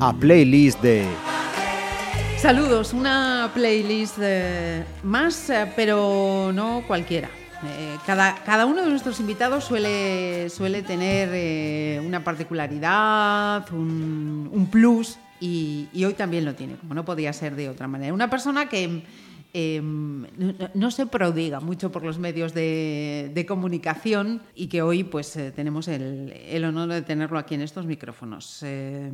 A playlist de Saludos, una playlist eh, más, eh, pero no cualquiera. Eh, cada, cada uno de nuestros invitados suele, suele tener eh, una particularidad, un, un plus, y, y hoy también lo tiene, como no podía ser de otra manera. Una persona que eh, no, se prodiga mucho por los medios de, comunicación y que hoy pues eh, tenemos el, honor de tenerlo aquí en estos micrófonos. Eh,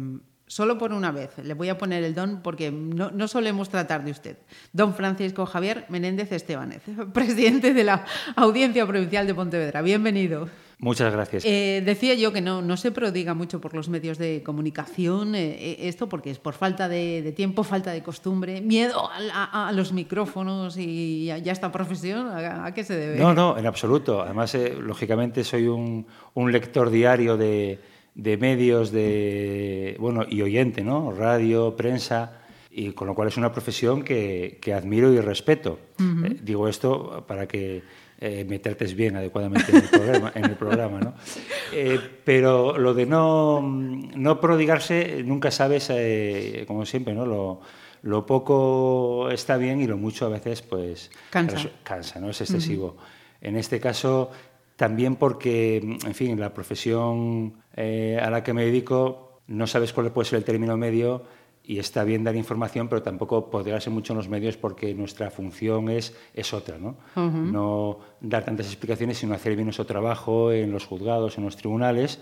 Solo por una vez. Le voy a poner el don porque no, no, solemos tratar de usted. Don Francisco Javier Menéndez Estebanez, presidente de la Audiencia Provincial de Pontevedra. Bienvenido. Muchas gracias. Eh, decía yo que no, no se prodiga mucho por los medios de comunicación eh, esto porque es por falta de, de tiempo, falta de costumbre, miedo a, a, a los micrófonos y ya, ya esta profesión. ¿A, ¿A, qué se debe? No, no, en absoluto. Además, eh, lógicamente soy un, un lector diario de de medios de bueno y oyente, ¿no? Radio, prensa y con lo cual es una profesión que, que admiro y respeto. Uh -huh. eh, digo esto para que eh, me trates bien adecuadamente en el programa, en el programa ¿no? Eh, pero lo de no, no prodigarse, nunca sabes, eh, como siempre, ¿no? Lo, lo, poco está bien y lo mucho a veces pues cansa, cansa ¿no? es excesivo. Uh -huh. En este caso, también porque, en fin, la profesión eh, a la que me dedico no sabes cuál puede ser el término medio y está bien dar información, pero tampoco poderse mucho en los medios porque nuestra función es, es otra, ¿no? Uh -huh. No dar tantas explicaciones, sino hacer bien nuestro trabajo en los juzgados, en los tribunales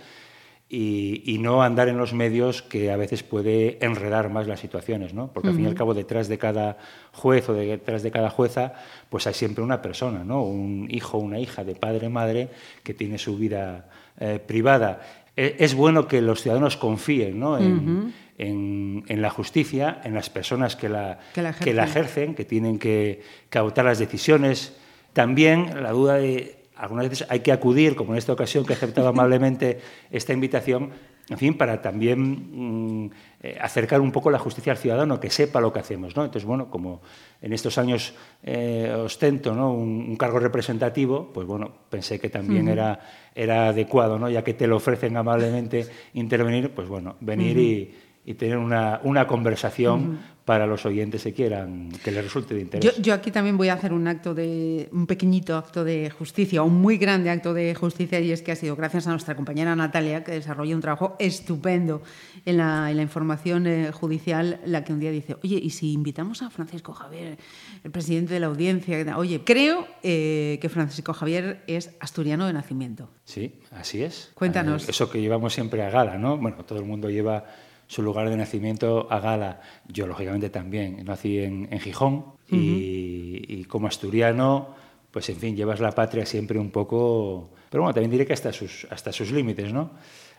y, y, no andar en los medios que a veces puede enredar más las situaciones, ¿no? Porque uh -huh. al fin y al cabo detrás de cada juez o detrás de cada jueza pues hay siempre una persona, ¿no? Un hijo, una hija de padre, madre que tiene su vida eh, privada. E, es bueno que los ciudadanos confíen, ¿no? En, uh -huh. En, en, la justicia, en las personas que la, que la, que la ejercen, que tienen que, que adoptar las decisiones. También la duda de algunas veces hay que acudir, como en esta ocasión que he aceptado amablemente esta invitación, en fin, para también mmm, eh, acercar un poco la justicia al ciudadano, que sepa lo que hacemos. ¿no? Entonces, bueno, como en estos años eh, ostento ¿no? un, un, cargo representativo, pues bueno, pensé que también uh -huh. era, era adecuado, ¿no? ya que te lo ofrecen amablemente intervenir, pues bueno, venir uh -huh. y y tener una, una conversación uh -huh. para los oyentes que quieran, que les resulte de interés. Yo, yo, aquí también voy a hacer un acto de, un pequeñito acto de justicia, un muy grande acto de justicia, y es que ha sido gracias a nuestra compañera Natalia, que desarrolla un trabajo estupendo en la, en la información eh, judicial, la que un día dice, oye, ¿y si invitamos a Francisco Javier, el presidente de la audiencia? Oye, creo eh, que Francisco Javier es asturiano de nacimiento. Sí, así es. Cuéntanos. Eh, eso que llevamos siempre a gala, ¿no? Bueno, todo el mundo lleva su lugar de nacimiento a Gala. Yo, lógicamente, también. Nací en, en Gijón uh -huh. y, y, como asturiano, pues, en fin, llevas la patria siempre un poco... Pero bueno, también diré que hasta sus, hasta sus límites, ¿no?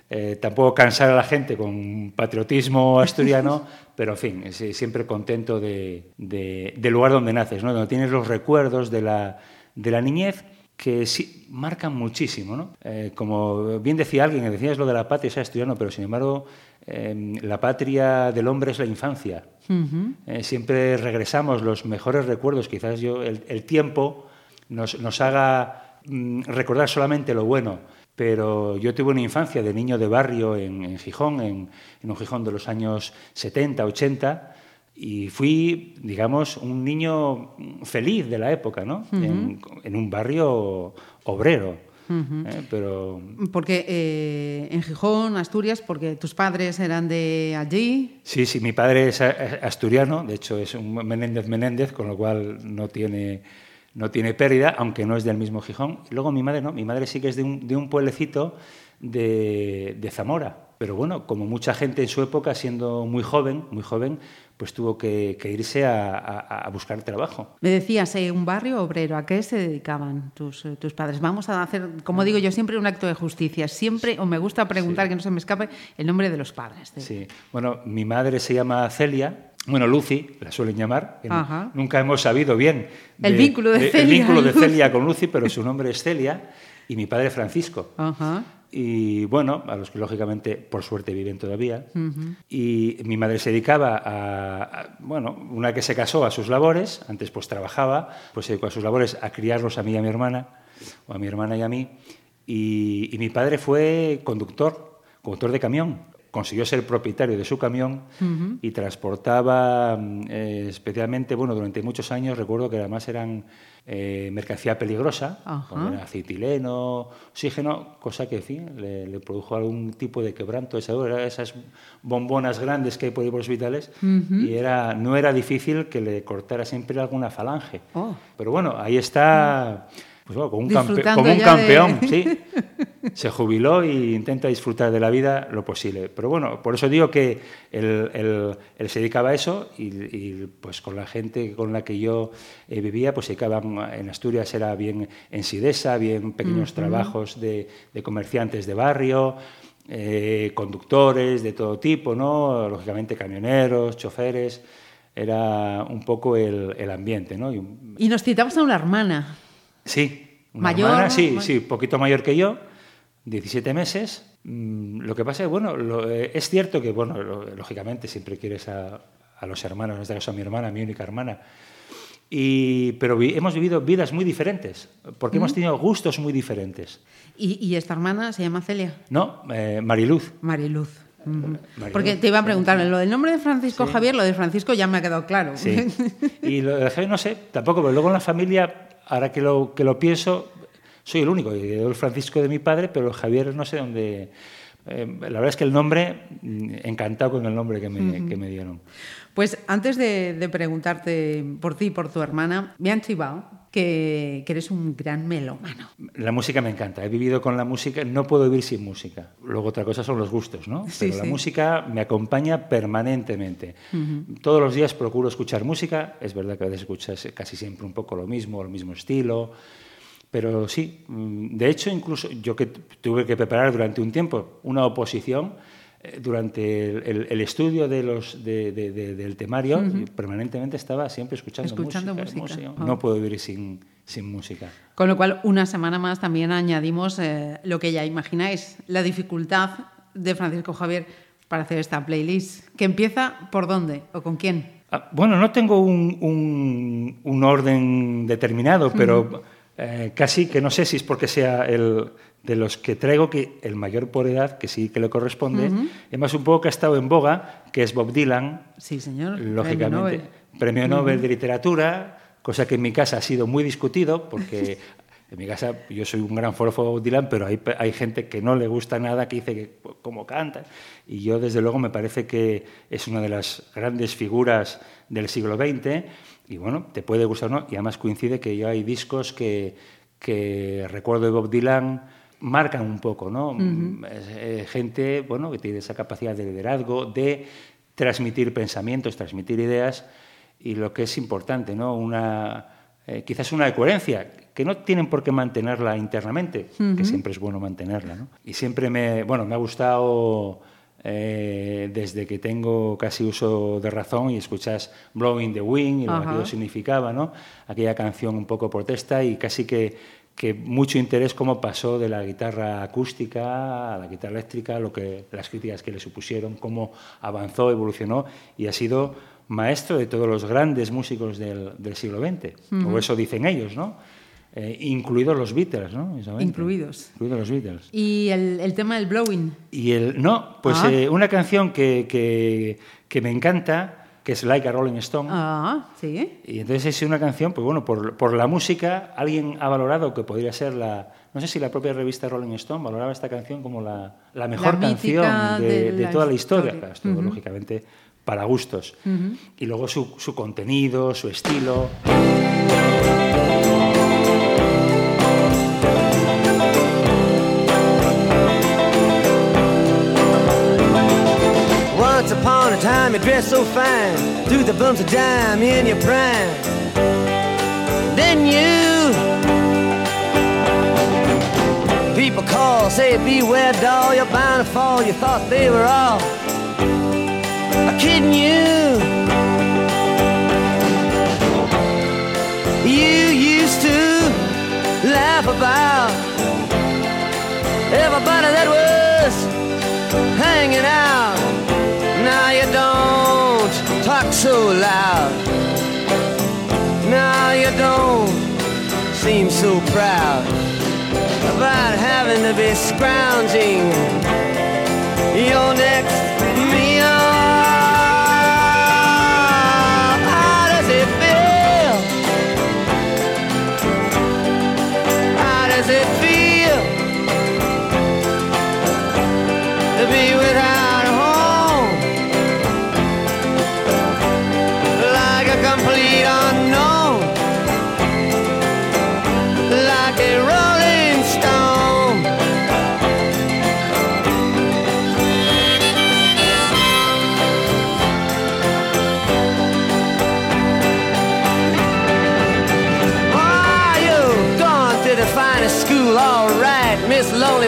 Eh, tampoco cansar a la gente con patriotismo asturiano, pero en fin, siempre contento de, de, del lugar donde naces, ¿no? donde tienes los recuerdos de la, de la niñez que sí, marcan muchísimo. ¿no? Eh, como bien decía alguien, decías lo de la patria, es asturiano, pero sin embargo eh, la patria del hombre es la infancia. Uh -huh. eh, siempre regresamos los mejores recuerdos, quizás yo el, el tiempo nos, nos haga mm, recordar solamente lo bueno, pero yo tuve una infancia de niño de barrio en, en Gijón, en, en, un Gijón de los años 70, 80, y fui, digamos, un niño feliz de la época, ¿no? Uh -huh. en, en un barrio obrero. Uh -huh. eh, pero... Porque eh, en Gijón, Asturias, porque tus padres eran de allí. Sí, sí, mi padre es asturiano, de hecho es un Menéndez Menéndez, con lo cual no tiene, no tiene pérdida, aunque no es del mismo Gijón. Y luego mi madre no, mi madre sí que es de un, de un pueblecito de, de Zamora. Pero bueno, como mucha gente en su época, siendo muy joven, muy joven, pues tuvo que, que irse a, a, a, buscar trabajo. Me decías, eh, un barrio obrero, ¿a qué se dedicaban tus, eh, tus, padres? Vamos a hacer, como digo yo, siempre un acto de justicia. Siempre, o me gusta preguntar, sí. que no se me escape, el nombre de los padres. De... Sí, bueno, mi madre se llama Celia, bueno, Lucy, la suelen llamar. Nunca hemos sabido bien de, el vínculo de, de, Celia. El vínculo de Celia con Lucy, pero su nombre es Celia, y mi padre Francisco. Ajá. Y bueno, a los que lógicamente por suerte viven todavía. Y mi madre se dedicaba a, a, bueno, una que se casó a sus labores, antes pues trabajaba, pues se dedicó a sus labores a criarlos a mí y a mi hermana, o a mi hermana y a mí. Y, y mi padre fue conductor, conductor de camión. Consiguió ser propietario de su camión y transportaba mm, eh, especialmente, bueno, durante muchos años recuerdo que además eran eh, mercancía peligrosa, Ajá. como era acetileno, oxígeno, cosa que, en fin, le, le produjo algún tipo de quebranto de salud. Era esas bombonas grandes que hay por ahí por los hospitales y era, no era difícil que le cortara siempre alguna falange. Oh. Pero bueno, ahí está, pues bueno, como un, campe- Disfrutando como un ya de- campeón, sí. Se jubiló e intenta disfrutar de la vida lo posible. Pero bueno, por eso digo que él, él- él se dedicaba a eso y, y, pues con la gente con la que yo eh, vivía, pues se dedicaban en Asturias, era bien en Sidesa, bien pequeños trabajos de, de comerciantes de barrio, eh, conductores de todo tipo, ¿no? Lógicamente camioneros, choferes. Era un poco el, el ambiente, ¿no? Y un- Y nos citabas a una hermana. Sí. una Mayor, hermana, sí, sí, poquito mayor que yo, 17 meses. Mm, Lo que pasa es, bueno, lo- eh, es cierto que, bueno, lo- lógicamente siempre quieres a, a los hermanos, en este caso a mi hermana, mi única hermana. Y, pero vi- hemos vivido vidas muy diferentes, porque hemos tenido gustos muy diferentes. Y, y esta hermana se llama Celia. ¿No? Eh, Mariluz. Mariluz. Ujú. Mariluz. Porque te iba a preguntar, lo del nombre de Francisco Sí. Javier, lo de Francisco ya me ha quedado claro. Sí. Y lo de Javier no sé, tampoco, pero luego en la familia, ahora que lo, que lo pienso, soy el único. El Francisco de mi padre, pero Javier no sé dónde. eh, la verdad es que el nombre, mm, encantado con el nombre que me, que me dieron. Pues antes de, de preguntarte por ti y por tu hermana, me han chivado que, que eres un gran melómano. La música me encanta. He vivido con la música, no puedo vivir sin música. Luego otra cosa son los gustos, ¿no? Sí, Pero la música me acompaña permanentemente. Todos los días procuro escuchar música. Es verdad que a veces escuchas casi siempre un poco lo mismo, el mismo estilo. Pero sí, mm, de hecho, incluso yo que tuve que preparar durante un tiempo una oposición, durante el, el- el estudio de los, de- de- de- del temario, permanentemente estaba siempre escuchando, Escuchando música. música. Ah. No puedo vivir sin, sin música. Con lo cual, una semana más también añadimos eh, lo que ya imagináis, la dificultad de Francisco Javier para hacer esta playlist. ¿Que empieza por dónde o con quién? Ah, Bueno, no tengo un, un- un orden determinado, pero eh, casi que no sé si es porque sea el de los que traigo que el mayor por edad, que sí que le corresponde, además un poco que ha estado en boga, que es Bob Dylan, Sí, señor. premio lógicamente, Nobel. premio Nobel de literatura, cosa que en mi casa ha sido muy discutido, porque en mi casa yo soy un gran forofo de Bob Dylan, pero hay, hay gente que no le gusta nada, que dice que pues, cómo canta, y yo desde luego me parece que es una de las grandes figuras del siglo XX, y bueno, te puede gustar o no, y además coincide que yo hay discos que, que recuerdo de Bob Dylan marcan un poco, ¿no? Eh, gente, bueno, que tiene esa capacidad de liderazgo, de transmitir pensamientos, transmitir ideas y lo que es importante, ¿no? Una, eh, quizás una coherencia que no tienen por qué mantenerla internamente, que siempre es bueno mantenerla, ¿no? Y siempre me, bueno, me ha gustado eh, desde que tengo casi uso de razón y escuchas Blowing the Wind y lo que aquello significaba, ¿no? Aquella canción un poco protesta y casi que, que mucho interés cómo pasó de la guitarra acústica a la guitarra eléctrica, lo que las críticas que le supusieron, cómo avanzó, evolucionó y ha sido maestro de todos los grandes músicos del, del siglo XX, o eso dicen ellos, ¿no? Eh, incluidos los Beatles, ¿no? Incluidos. Incluidos los Beatles. Y el, el tema del blowing. Y el, no, pues Ah. eh, una canción que, que, que me encanta, que es Like a Rolling Stone. Ah, sí. Y entonces es una canción, pues bueno, por, por la música, alguien ha valorado que podría ser la, no sé si la propia revista Rolling Stone valoraba esta canción como la, la mejor canción de, de de la toda la historia. historia. Claro, lógicamente, para gustos. Y luego su, su contenido, su estilo. Time, you dressed so fine, threw the bumps of dime in your prime. Then you, people call, say beware, doll, you're bound to fall. You thought they were all kidding you. You used to laugh about everybody that was hanging out. Loud. Now you don't seem so proud about having to be scrounging your next meal. How does it feel? How does it feel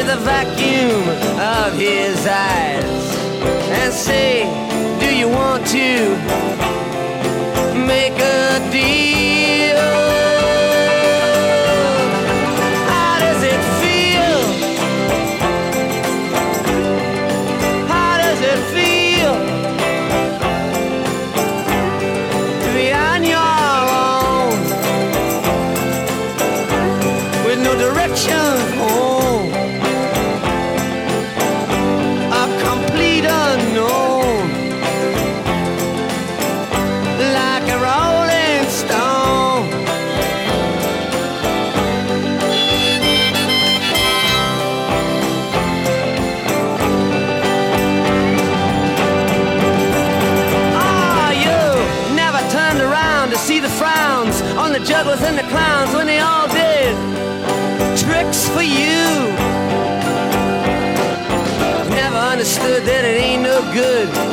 into the vacuum of his eyes and say, Do you want to make a deal?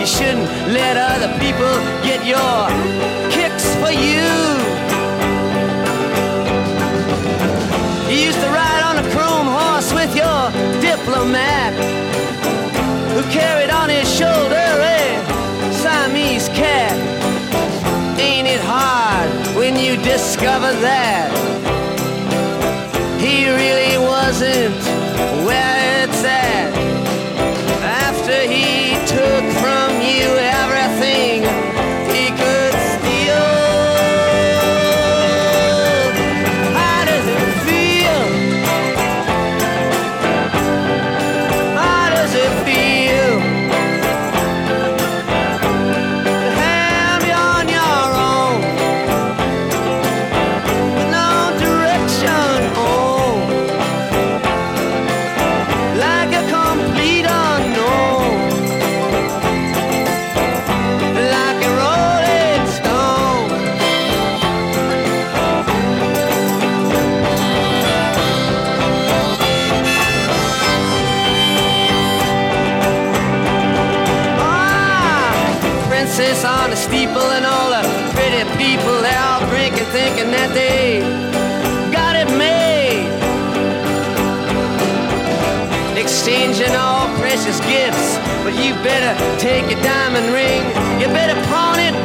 Shouldn't let other people get your kicks for you. You used to ride on a chrome horse with your diplomat who carried on his shoulder a Siamese cat. Ain't it hard when you discover that he really wasn't steeple and all the pretty people, they all drinking, thinking that they got it made. Exchanging all precious gifts, but you better take your diamond ring, you better pawn it,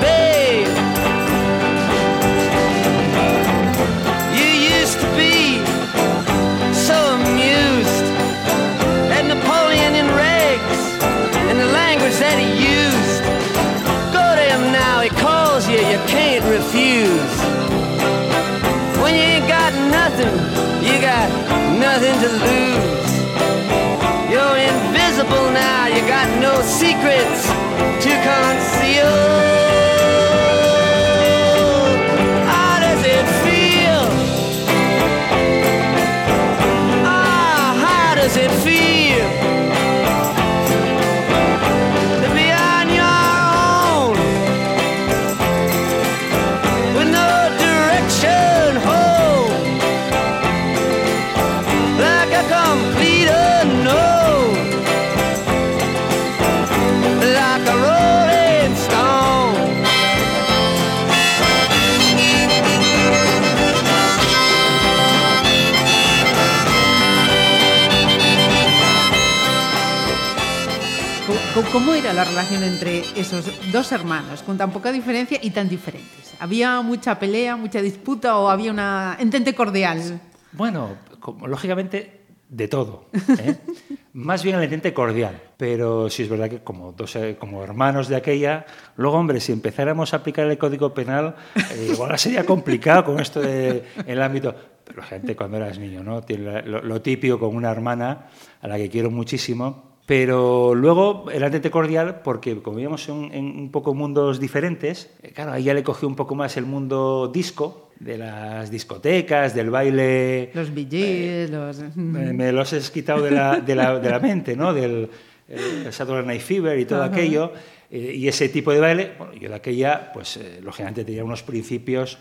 refuse. When you ain't got nothing, you got nothing to lose. You're invisible now, you got no secrets to conceal. ¿Cómo era la relación entre esos dos hermanos con tan poca diferencia y tan diferentes? ¿Había mucha pelea, mucha disputa o había una entente cordial? Bueno, como, lógicamente de todo. ¿eh? Más bien el entente cordial. Pero sí es verdad que como, dos, eh, como hermanos de aquella, luego, hombre, si empezáramos a aplicar el Código Penal, eh, igual sería complicado con esto del el ámbito. Pero la gente cuando eras niño, ¿no? Tiene lo, lo típico con una hermana a la que quiero muchísimo, pero luego el entente cordial, porque como vivíamos en, en, un poco mundos diferentes, claro, ahí ya le cogió un poco más el mundo disco, de las discotecas, del baile. Los BGs, eh, los. Me, me, los he quitado de la, de la, de la mente, ¿no? Del el Saturday Night Fever y todo Ajá. aquello. Eh, y ese tipo de baile, bueno, yo de aquella, pues eh, lógicamente tenía unos principios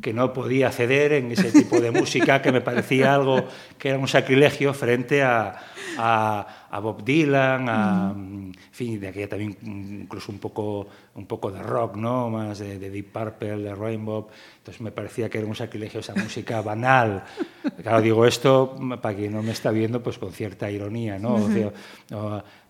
que no podía ceder en ese tipo de música que me parecía algo que era un sacrilegio frente a, a, a Bob Dylan, a, en fin, de aquella también incluso un poco, un poco de rock, ¿no? Más de, de Deep Purple, de Rainbow. Entonces me parecía que era un sacrilegio esa música banal. Claro, digo esto para quien no me está viendo, pues con cierta ironía, ¿no? O sea,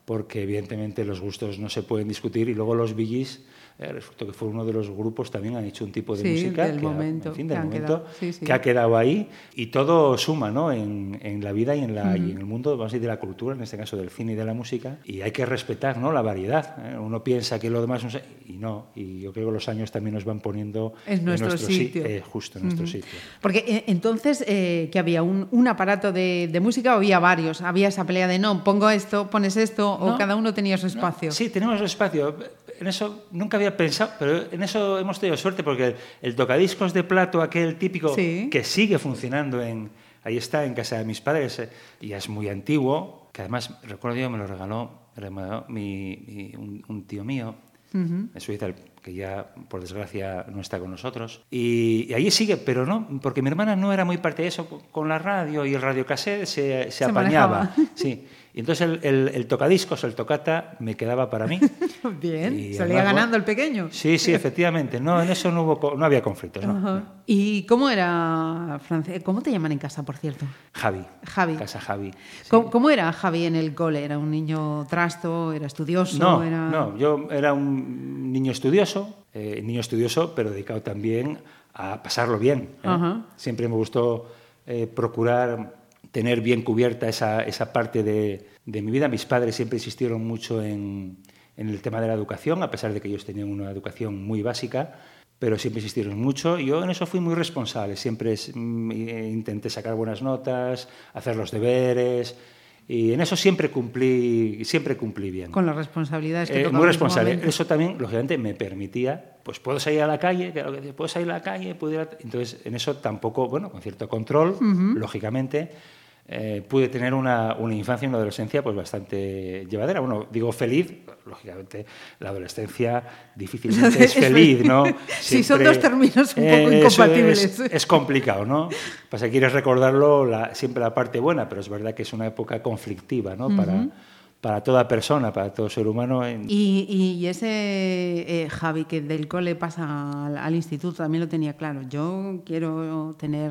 porque evidentemente los gustos no se pueden discutir y luego los Billys eh, resulta que fue uno de los grupos también han hecho un tipo de sí, música del que, momento, ha, en fin, del que, momento sí, sí. que ha quedado ahí y todo suma ¿no? en, en la vida y en, la, uh -huh. y en el mundo vamos a decir, de la cultura, en este caso del cine y de la música y hay que respetar ¿no? la variedad. ¿eh? Uno piensa que lo demás no sé, y no, y yo creo que los años también nos van poniendo en nuestro, nuestro sitio. Si, eh, justo en uh -huh. nuestro sitio. Porque eh, entonces, eh, que había un, un aparato de, de, música o había varios, había esa pelea de no, pongo esto, pones esto, no, o cada uno tenía su espacio. No, sí, tenemos espacio en eso nunca había pensado, pero en eso hemos tenido suerte porque el, el tocadiscos de plato, aquel típico sí. que sigue funcionando en, ahí está, en casa de mis padres, eh, y es muy antiguo, que además, recuerdo yo, me lo regaló, me lo regaló mi, mi, un, un, tío mío, uh -huh. en Suiza, que ya, por desgracia, no está con nosotros. Y, y, ahí sigue, pero no, porque mi hermana no era muy parte de eso, con la radio y el radiocassette se, se, se apañaba. Manejaba. Sí. Y entonces el, el, el, tocadiscos, el tocata, me quedaba para mí. Bien, y salía además, ganando el pequeño. Sí, sí, efectivamente. No, en eso no, hubo, no había conflictos. No, uh -huh. no. ¿Y cómo era, Francia? ¿Cómo te llaman en casa, por cierto? Javi. Javi. Casa Javi. Sí. ¿Cómo, ¿Cómo, era Javi en el cole? ¿Era un niño trasto? ¿Era estudioso? No, era... no yo era un niño estudioso, eh, niño estudioso, pero dedicado también a pasarlo bien. ¿eh? Uh -huh. Siempre me gustó eh, procurar tener bien cubierta esa, esa parte de, de, mi vida. Mis padres siempre insistieron mucho en, en, el tema de la educación, a pesar de que ellos tenían una educación muy básica, pero siempre insistieron mucho. Yo en eso fui muy responsable, siempre mm, intenté sacar buenas notas, hacer los deberes, y en eso siempre cumplí, siempre cumplí bien. Con las responsabilidades que eh, Muy responsable. Eso también, lógicamente, me permitía, pues puedo salir a la calle, puedo salir a la calle, pudiera... entonces en eso tampoco, bueno, con cierto control, uh -huh. lógicamente, eh, pude tener una, una, infancia y una adolescencia pues bastante llevadera. Bueno, digo feliz, lógicamente la adolescencia difícilmente es feliz, ¿no? Siempre, sí, son dos términos un poco eh, incompatibles. Es, es, complicado, ¿no? Pasa que quieres recordarlo la, siempre la parte buena, pero es verdad que es una época conflictiva, ¿no? Uh -huh. Para para toda persona, para todo ser humano. En... Y, y, ese eh, Javi que del cole pasa al, al, instituto también lo tenía claro. Yo quiero tener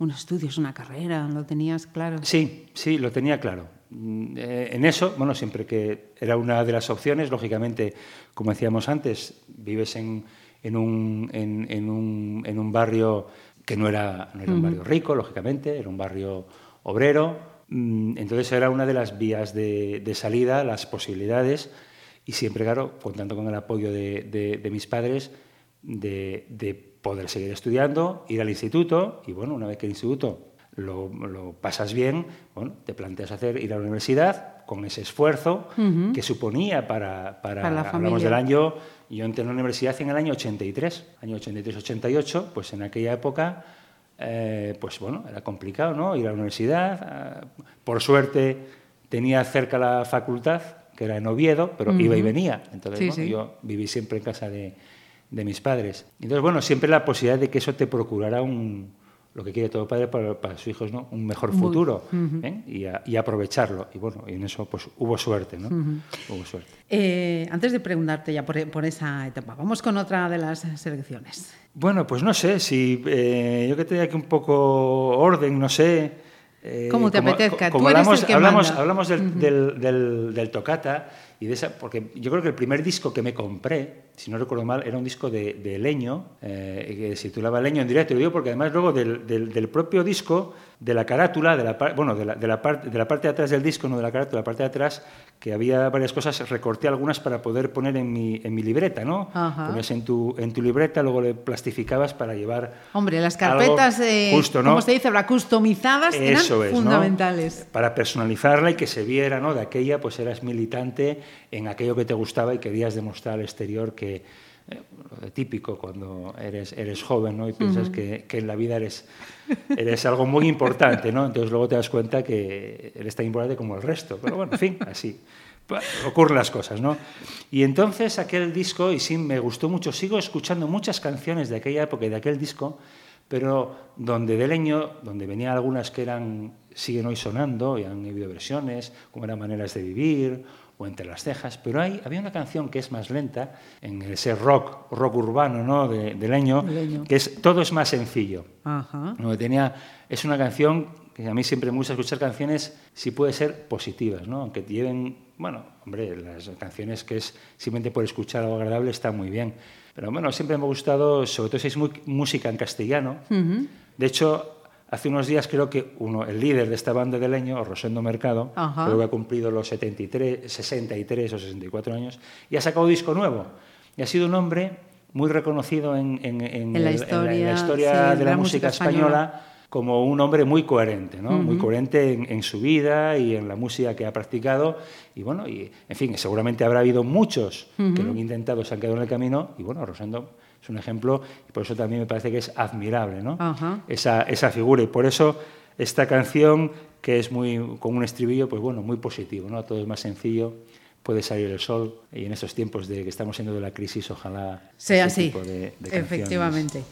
unos estudios, una carrera, ¿lo tenías claro? Sí, sí, lo tenía claro. Eh, en eso, bueno, siempre que era una de las opciones, lógicamente, como decíamos antes, vives en, en, un, en, en un, en un barrio que no era, no era un barrio rico, lógicamente, era un barrio obrero, Mm, entonces era una de las vías de, de, salida, las posibilidades, y siempre, claro, contando con el apoyo de, de, de mis padres, de, poder seguir estudiando, ir al instituto, y bueno, una vez que el instituto lo, lo pasas bien, bueno, te planteas hacer ir a la universidad con ese esfuerzo uh -huh. que suponía para, para, para la hablamos familia. del año, yo entré en la universidad en el año 83, año 83-88, pues en aquella época eh, pues bueno, era complicado, ¿no? Ir a la universidad. Eh, por suerte tenía cerca la facultad, que era en Oviedo, pero uh -huh. iba y venía. Entonces, sí, bueno, sí. yo viví siempre en casa de, de, mis padres. Entonces, bueno, siempre la posibilidad de que eso te procurara un, lo que quiere todo padre para, para sus hijos, ¿no? Un mejor futuro uh -huh. ¿eh? y, a, y, aprovecharlo. Y bueno, y en eso pues hubo suerte, ¿no? Uh -huh. Hubo suerte. Eh, antes de preguntarte ya por, por, esa etapa, vamos con otra de las selecciones. Bueno, pues no sé, si eh, yo que tenía aquí un poco orden, no sé... Eh, como te como, apetezca, como tú hablamos, eres el que hablamos, manda. hablamos del, uh -huh. del, del, del, tocata Y de esa, porque yo creo que el primer disco que me compré, si no recuerdo mal, era un disco de, de Leño, eh, que se titulaba Leño en directo. Lo digo porque además luego del, del, del propio disco, de la carátula, de la, bueno, de la, de, la parte, de la parte de atrás del disco, no de la carátula, la parte de atrás, que había varias cosas, recorté algunas para poder poner en mi, en mi libreta, ¿no? Ponías en tu, en tu libreta, luego le plastificabas para llevar... Hombre, las carpetas, algo eh, justo, ¿no? como se dice, customizadas, Eso eran fundamentales. ¿no? Para personalizarla y que se viera, ¿no? De aquella, pues eras militante en aquello que te gustaba y querías demostrar al exterior que típico cuando eres, eres joven ¿no? y piensas uh -huh. que, que, en la vida eres, eres algo muy importante, ¿no? entonces luego te das cuenta que eres tan importante como el resto. Pero bueno, en fin, así ocurren las cosas. ¿no? Y entonces aquel disco, y sí, me gustó mucho, sigo escuchando muchas canciones de aquella época y de aquel disco, pero donde de leño, donde venían algunas que eran, siguen hoy sonando y han habido versiones, como eran Maneras de Vivir o Entre las cejas, pero hay, había una canción que es más lenta, en ese rock, rock urbano ¿no? de, de leño, leño, que es Todo es más sencillo. Ajá. Donde tenía, es una canción que a mí siempre me gusta escuchar canciones, si puede ser, positivas, ¿no? aunque lleven, bueno, hombre, las canciones que es simplemente por escuchar algo agradable está muy bien. Pero bueno, siempre me ha gustado, sobre todo si es muy, música en castellano. Uh -huh. De hecho, Hace unos días creo que uno, el líder de esta banda de leño, Rosendo Mercado, Ajá. creo que ha cumplido los 73, 63 o 64 años, y ha sacado disco nuevo. Y ha sido un hombre muy reconocido en, en, en, en la historia, en la historia sí, de, la música, música española, española como un hombre muy coherente, ¿no? Uh -huh. muy coherente en, en, su vida y en la música que ha practicado. Y bueno, y, en fin, seguramente habrá habido muchos uh -huh. que lo han intentado, se han quedado en el camino. Y bueno, Rosendo es un ejemplo y por eso también me parece que es admirable ¿no? Esa, esa figura. Y por eso esta canción, que es muy con un estribillo, pues bueno, muy positivo, ¿no? todo es más sencillo puede salir el sol y en estos tiempos de que estamos siendo de la crisis ojalá sea así tipo de, de efectivamente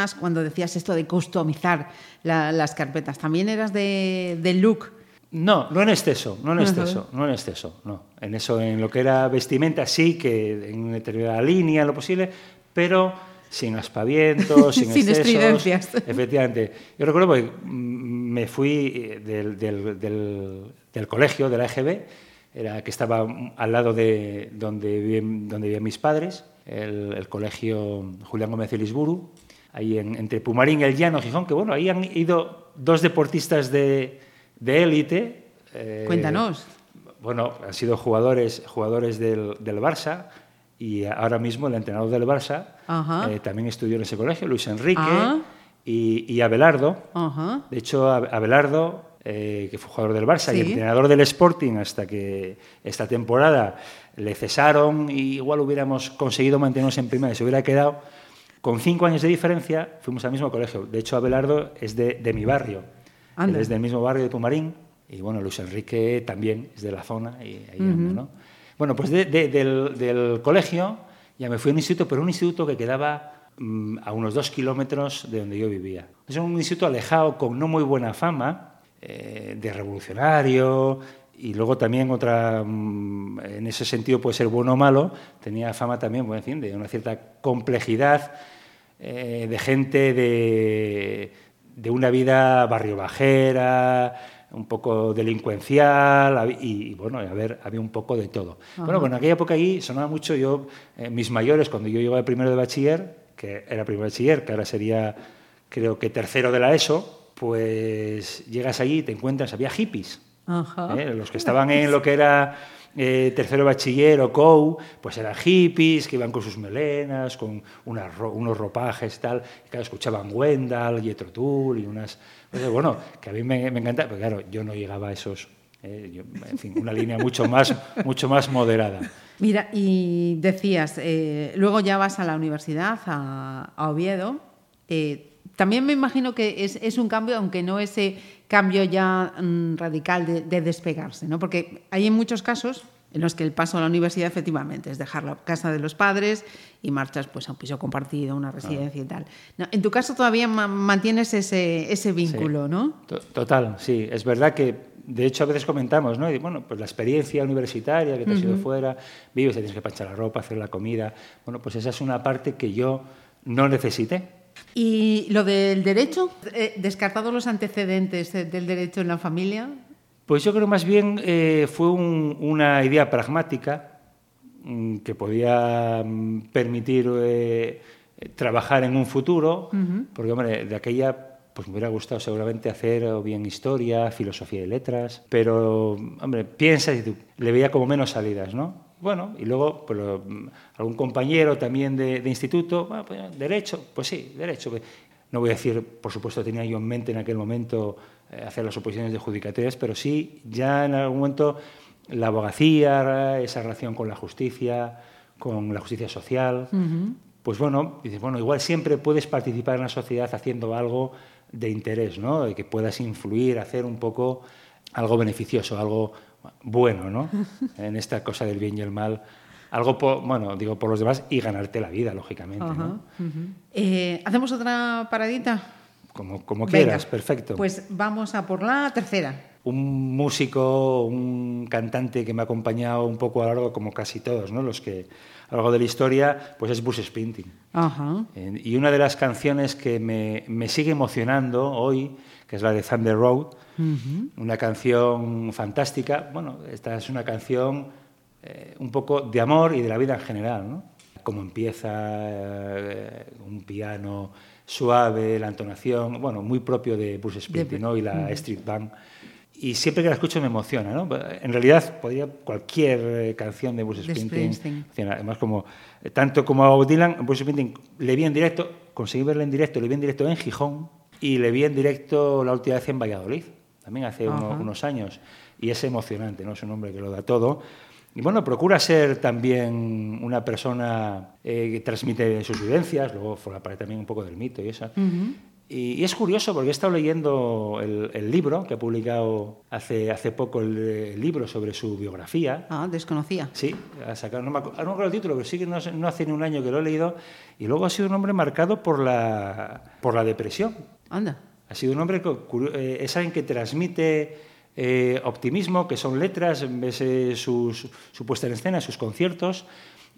además, cuando decías esto de customizar la- las carpetas, también eras de, de look? No, no en exceso, no en exceso, no en exceso, no. En eso, en lo que era vestimenta, sí, que en una determinada línea, lo posible, pero sin aspavientos, sin, Sin excesos. estridencias. Efectivamente. Yo recuerdo porque mm, me fui eh, del, del- del- del colegio, de la EGB, era, que estaba al lado de donde vivían, donde vivían mis padres, el, el colegio Julián Gómez de Lisburu, ahí en- entre Pumarín y El Llano, Gijón, que bueno, ahí han ido dos deportistas de, de élite. eh, Cuéntanos. bueno, han sido jugadores, jugadores del, del Barça y ahora mismo el entrenador del Barça eh, también estudió en ese colegio, Luis Enrique Ah. y, y Abelardo. Ajá. De hecho, Ab- Abelardo, eh, que fue jugador del Barça y Sí. entrenador del Sporting hasta que esta temporada le cesaron y igual hubiéramos conseguido mantenernos en primera y se hubiera quedado. Con cinco años de diferencia fuimos al mismo colegio. De hecho, Abelardo es de, de mi barrio. Él es del mismo barrio de Pumarín y bueno, Luis Enrique también es de la zona y ahí anda, ¿no? Bueno, pues de- de- del, del colegio ya me fui a un instituto, pero un instituto que quedaba mm, a unos dos kilómetros de donde yo vivía. Es un instituto alejado con no muy buena fama, eh, de revolucionario y luego también otra, mm, en ese sentido puede ser bueno o malo, tenía fama también, bueno, en fin, de una cierta complejidad eh, de gente de, de una vida barrio bajera, un poco delincuencial y, y, bueno, a ver, había un poco de todo. Bueno, pues en aquella época ahí sonaba mucho yo, eh, mis mayores, cuando yo llegaba primero de bachiller, que era primero de bachiller, que ahora sería creo que tercero de la ESO, pues llegas allí y te encuentras, había hippies. Ajá. ¿eh? Los que estaban en lo que era eh, tercero bachiller o COU, pues eran hippies que iban con sus melenas, con unos ropajes tal, y claro, escuchaban Wendell, Jethro Tull y unas... pues, bueno, que a mí me, me encanta, pero claro, yo no llegaba a esos... eh, en fin, una línea mucho más, mucho más moderada. Mira, y decías, eh, luego ya vas a la universidad, a, a Oviedo. eh, también me imagino que es, es un cambio, aunque no ese cambio ya mm, radical de, de despegarse, ¿no? Porque hay en muchos casos en los que el paso a la universidad efectivamente es dejar la casa de los padres y marchas pues, a un piso compartido, a una residencia y tal. No, en tu caso todavía ma- mantienes ese, ese vínculo, Sí. ¿no? To- Total, sí. Es verdad que, de hecho, a veces comentamos, ¿no? Y, bueno, pues la experiencia universitaria, que te has ido fuera, vives, tienes que planchar la ropa, hacer la comida. Bueno, pues esa es una parte que yo no necesité. Y lo del derecho, eh, descartados los antecedentes eh, del derecho en la familia, Pues yo creo más bien eh, fue un- una idea pragmática mm, que podía mm, permitir eh, trabajar en un futuro, porque hombre, de aquella pues me hubiera gustado seguramente hacer o bien historia, filosofía y letras, pero hombre, piensas y le veía como menos salidas, ¿no? Bueno, y luego pues, algún compañero también de, de instituto, bueno, pues, derecho, pues sí, derecho. No voy a decir, por supuesto, tenía yo en mente en aquel momento eh, hacer las oposiciones de judicaturias, pero sí, ya en algún momento la abogacía, esa relación con la justicia, con la justicia social, pues bueno, dices, bueno, igual siempre puedes participar en la sociedad haciendo algo de interés, ¿no? De que puedas influir, hacer un poco algo beneficioso, algo bueno, ¿no? En esta cosa del bien y el mal, algo, por, bueno, digo, por los demás y ganarte la vida, lógicamente, ¿no? Eh, ¿Hacemos otra paradita? Como, como Venga, quieras, perfecto. Pues vamos a por la tercera. un músico, un cantante que me ha acompañado un poco a lo largo, como casi todos, ¿no? Los que a lo largo de la historia, pues es Bruce Springsteen. Ajá. Eh, Y una de las canciones que me, me sigue emocionando hoy, que es la de Thunder Road, una canción fantástica. Bueno, esta es una canción eh, un poco de amor y de la vida en general, ¿no? Cómo empieza eh, un piano suave, la entonación, bueno, muy propio de Bruce Springsteen ¿no? y la Street Band. Y siempre que la escucho me emociona, ¿no? En realidad podría cualquier eh, canción de Bruce Springsteen, Springsteen. además como eh, tanto como a Bob Dylan, Bruce Springsteen le vi en directo, conseguí verle en directo, le vi en directo en Gijón y le vi en directo la última vez en Valladolid, también hace uno- unos años y es emocionante, ¿no? Es un hombre que lo da todo. Y bueno, procura ser también una persona eh, que transmite sus vivencias, luego forma parte también un poco del mito y eso. Y, es curioso porque he estado leyendo el, libro que ha publicado hace, hace poco, el, libro sobre su biografía. Ah, desconocía. Sí, ha sacado, no me, acuerdo el título, pero sí que no, no, hace ni un año que lo he leído. Y luego ha sido un hombre marcado por la, por la depresión. Anda. Ha sido un hombre que eh, es alguien que transmite eh, optimismo, que son letras, ves eh, sus, su puesta en escena, sus conciertos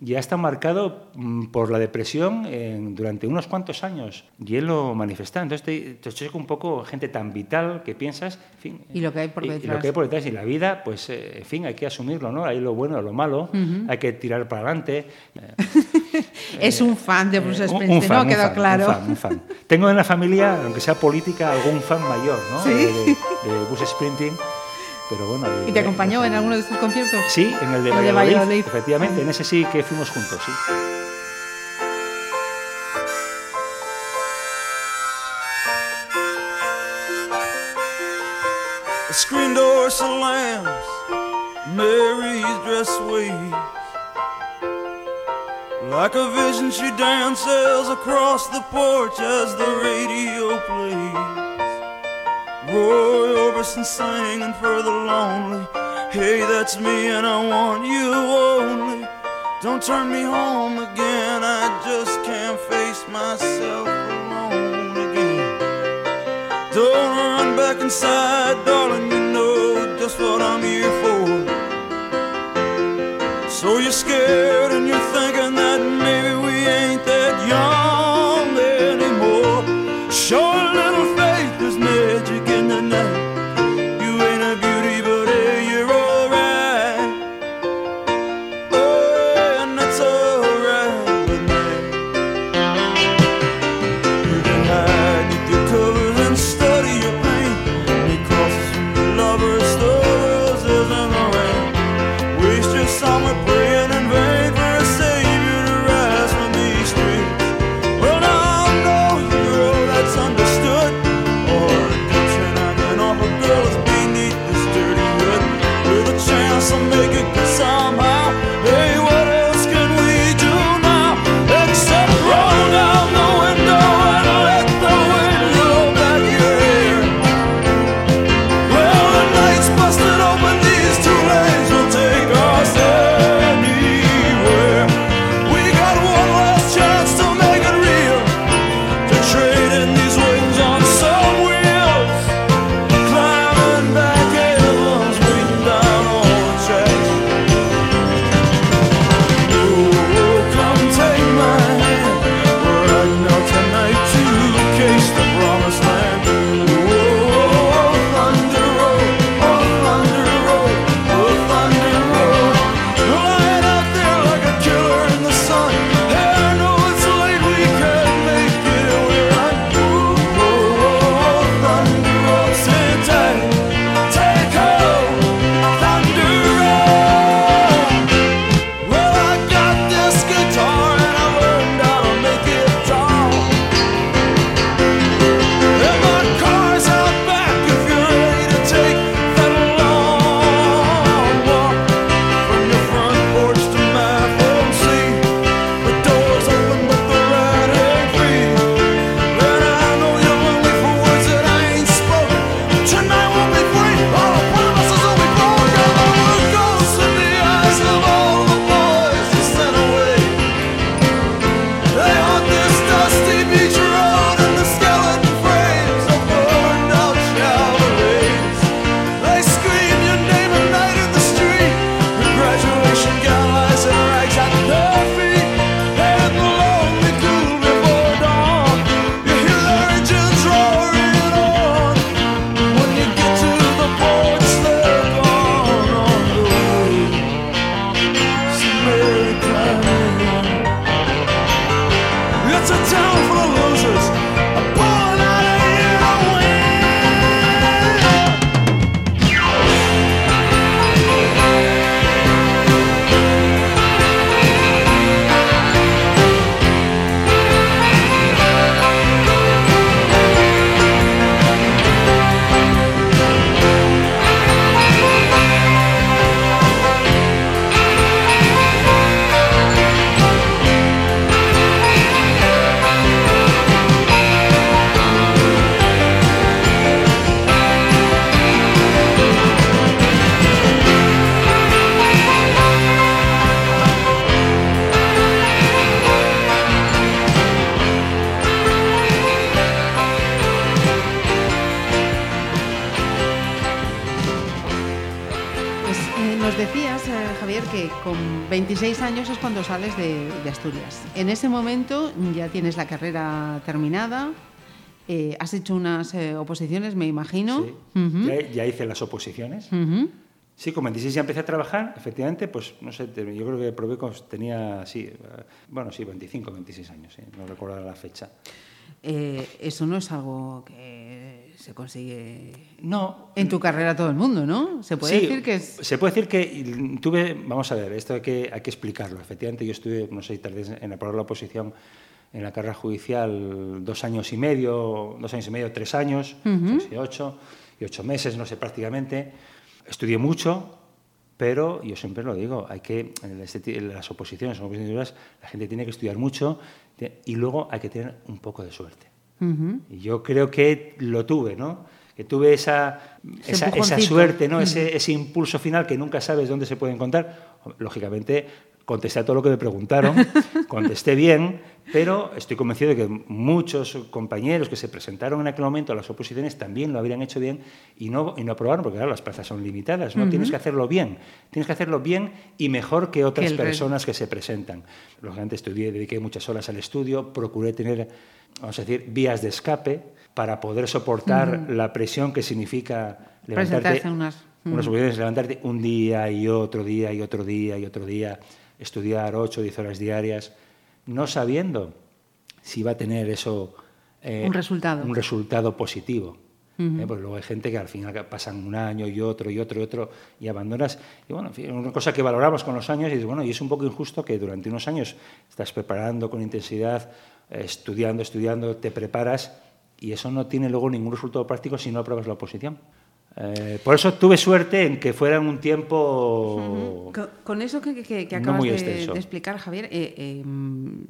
ya está marcado mm, por la depresión durante unos cuantos años y él lo manifesta. Entonces te, te choca un poco gente tan vital que piensas, en fin, y lo que hay por detrás. Y, lo que hay por detrás y la vida, pues eh, en fin, hay que asumirlo, ¿no? Hay lo bueno, lo malo, hay que tirar para adelante. es un fan de Bruce eh, Springsteen, ¿no? Quedó claro. Un fan, Tengo en la familia, aunque sea política, algún fan mayor, ¿no? De, de Bruce Springsteen. ¿Y te acompañó en alguno de sus conciertos? Sí, en el de, Valladolid, efectivamente, en ese sí que fuimos juntos, sí. The screen door slams, Mary's dress waves. Like a vision, she dances across the porch as the radio plays. Roy Orbison singing for the lonely. Hey, that's me, and I want you only. Don't turn me home again, I just can't face myself alone again. Don't run back inside, darling, oposiciones, me imagino. Sí. Ujú, ya, ya hice las oposiciones. ujú. Sí, con 26 ya empecé a trabajar, efectivamente, pues no sé, yo creo que probé con, tenía, sí, eh, bueno, sí, 25, 26 años, sí, no recuerdo la fecha. Eh, eso no es algo que se consigue No, en tu carrera todo el mundo, ¿no? Se puede Sí, decir que es... Se puede decir que tuve, vamos a ver, esto hay que, hay que explicarlo. Efectivamente, yo estuve, no sé, tardé en aprobar la oposición en la carrera judicial dos años y medio, dos años y medio, tres años, seis y ocho, y ocho meses, no sé, prácticamente. Estudié mucho, pero yo siempre lo digo, hay que, en, este las oposiciones, en las oposiciones, la gente tiene que estudiar mucho y luego hay que tener un poco de suerte. Ujú. Y yo creo que lo tuve, ¿no? Que tuve esa, esa, esa suerte, ¿no? Ese, ese impulso final que nunca sabes dónde se puede encontrar. Lógicamente, contesté a todo lo que me preguntaron, contesté bien, pero estoy convencido de que muchos compañeros que se presentaron en aquel momento a las oposiciones también lo habrían hecho bien y no, y no aprobaron, porque claro, las plazas son limitadas, ¿no? Tienes que hacerlo bien, tienes que hacerlo bien y mejor que otras resto. personas que se presentan. Lógicamente estudié, dediqué muchas horas al estudio, procuré tener, vamos a decir, vías de escape para poder soportar la presión que significa levantarte, unas oposiciones, levantarte un día y otro día y otro día y otro día, estudiar 8 o 10 horas diarias, no sabiendo si va a tener eso eh, Un resultado. un resultado positivo. ¿eh? Porque luego hay gente que al final pasan un año y otro y otro y otro y abandonas. Y bueno, en fin, una cosa que valoramos con los años y dices, bueno, y es un poco injusto que durante unos años estás preparando con intensidad, eh, estudiando, estudiando, te preparas y eso no tiene luego ningún resultado práctico si no apruebas la oposición. Eh, por eso tuve suerte en que fuera un tiempo... Con, con eso que, que- acabas de, explicar, Javier, eh, eh,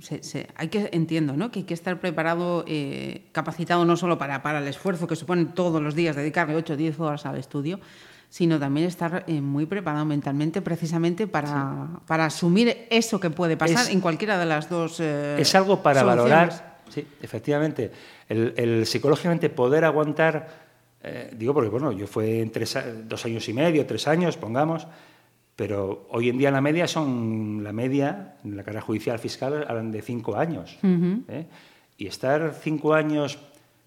se- se- hay que entiendo, ¿no? Que hay que estar preparado, eh, capacitado no solo para, para el esfuerzo que supone todos los días dedicarle 8 o 10 horas al estudio, sino también estar eh, muy preparado mentalmente precisamente para, para asumir eso que puede pasar Es- en cualquiera de las dos. eh, es algo para soluciones. valorar, sí, efectivamente, el, el psicológicamente poder aguantar, eh, digo porque bueno, yo fue en tres, dos años y medio, tres años, pongamos, pero hoy en día la media son, la media, en la carrera judicial fiscal hablan de cinco años. ¿eh? Y estar cinco años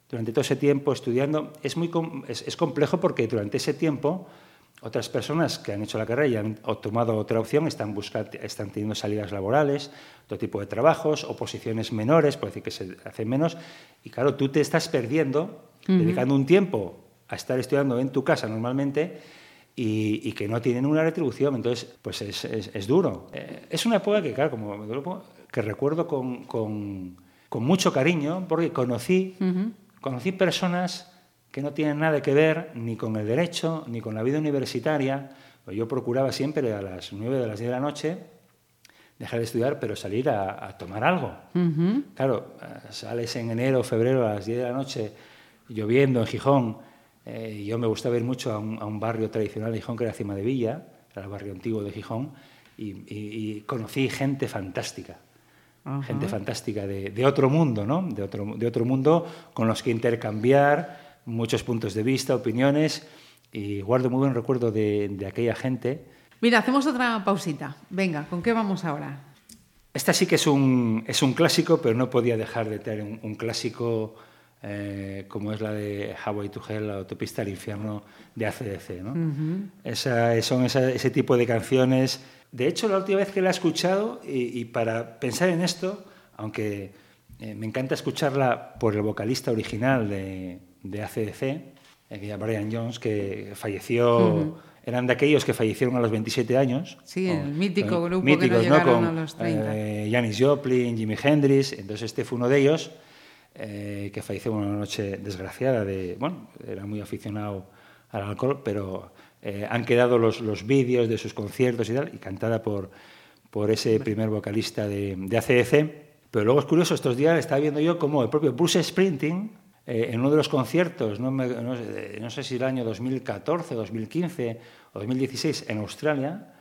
durante todo ese tiempo estudiando es, muy, es, es complejo porque durante ese tiempo otras personas que han hecho la carrera y han tomado otra opción están, buscando, están teniendo salidas laborales, otro tipo de trabajos, o posiciones menores, puede decir que se hacen menos, y claro, tú te estás perdiendo, dedicando un tiempo a estar estudiando en tu casa normalmente y, y que no tienen una retribución, entonces pues es, es- es duro. Eh, es una época que, claro, como me duele, que recuerdo con, con- con mucho cariño, porque conocí, conocí personas que no tienen nada que ver ni con el derecho ni con la vida universitaria. Pues Yo procuraba siempre a las 9 de las 10 de la noche dejar de estudiar, pero salir a, a tomar algo. Claro, eh, sales en enero o febrero a las 10 de la noche lloviendo en Gijón. Eh, yo me gustaba ir mucho a un, a un barrio tradicional de Gijón que era Cima de Villa, era el barrio antiguo de Gijón, y, y- y conocí gente fantástica gente fantástica de, de otro mundo, ¿no? De otro, de otro mundo con los que intercambiar muchos puntos de vista, opiniones, y guardo muy buen recuerdo de, de aquella gente. Mira, hacemos otra pausita. Venga, ¿con qué vamos ahora? Esta sí que es un, es un clásico, pero no podía dejar de tener un, un clásico eh, como es la de Highway to Hell, la autopista al infierno de ACDC. ¿no? Esa- son esa- ese tipo de canciones. De hecho, la última vez que la he escuchado, y, y para pensar en esto, aunque eh, me encanta escucharla por el vocalista original de, de ACDC, eh, Brian Jones, que falleció, eran de aquellos que fallecieron a los 27 años. Sí, el con- mítico con- grupo que no míticos, llegaron Con, a los 30. eh, Janis Joplin, Jimi Hendrix, entonces este fue uno de ellos eh, que falleció en una noche desgraciada de, bueno, era muy aficionado al alcohol, pero eh, han quedado los, los vídeos de sus conciertos y tal, y cantada por, por ese primer vocalista de, de ACDC. Pero luego es curioso, estos días estaba viendo yo como el propio Bruce Springsteen, eh, en uno de los conciertos, no, me- no sé, no sé si el año 2014, 2015 o 2016 en Australia,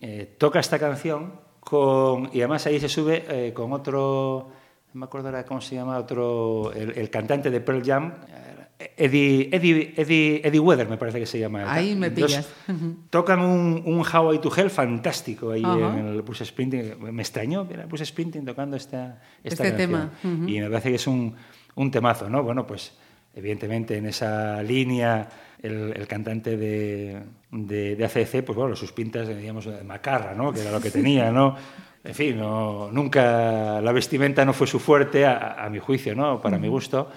eh, toca esta canción con, y además ahí se sube eh, con otro, me acuerdo ahora cómo se llama, otro, el, el cantante de Pearl Jam, Eddie, Eddie, Eddie, Eddie Weather, me parece que se llama. Ahí me Entonces, pillas. Tocan un, un How I to Hell fantástico ahí Ajá. en el Bruce Springsteen. Me extrañó ver a Bruce Springsteen tocando esta, esta Este canción. tema, ujú. Y me parece que es un, un temazo, ¿no? Bueno, pues evidentemente en esa línea el, el cantante de, de, de ACC, pues bueno, sus pintas, digamos, de macarra, ¿no? Que era lo que tenía, ¿no? En fin, no, nunca la vestimenta no fue su fuerte, a, a mi juicio, ¿no? Para mi gusto.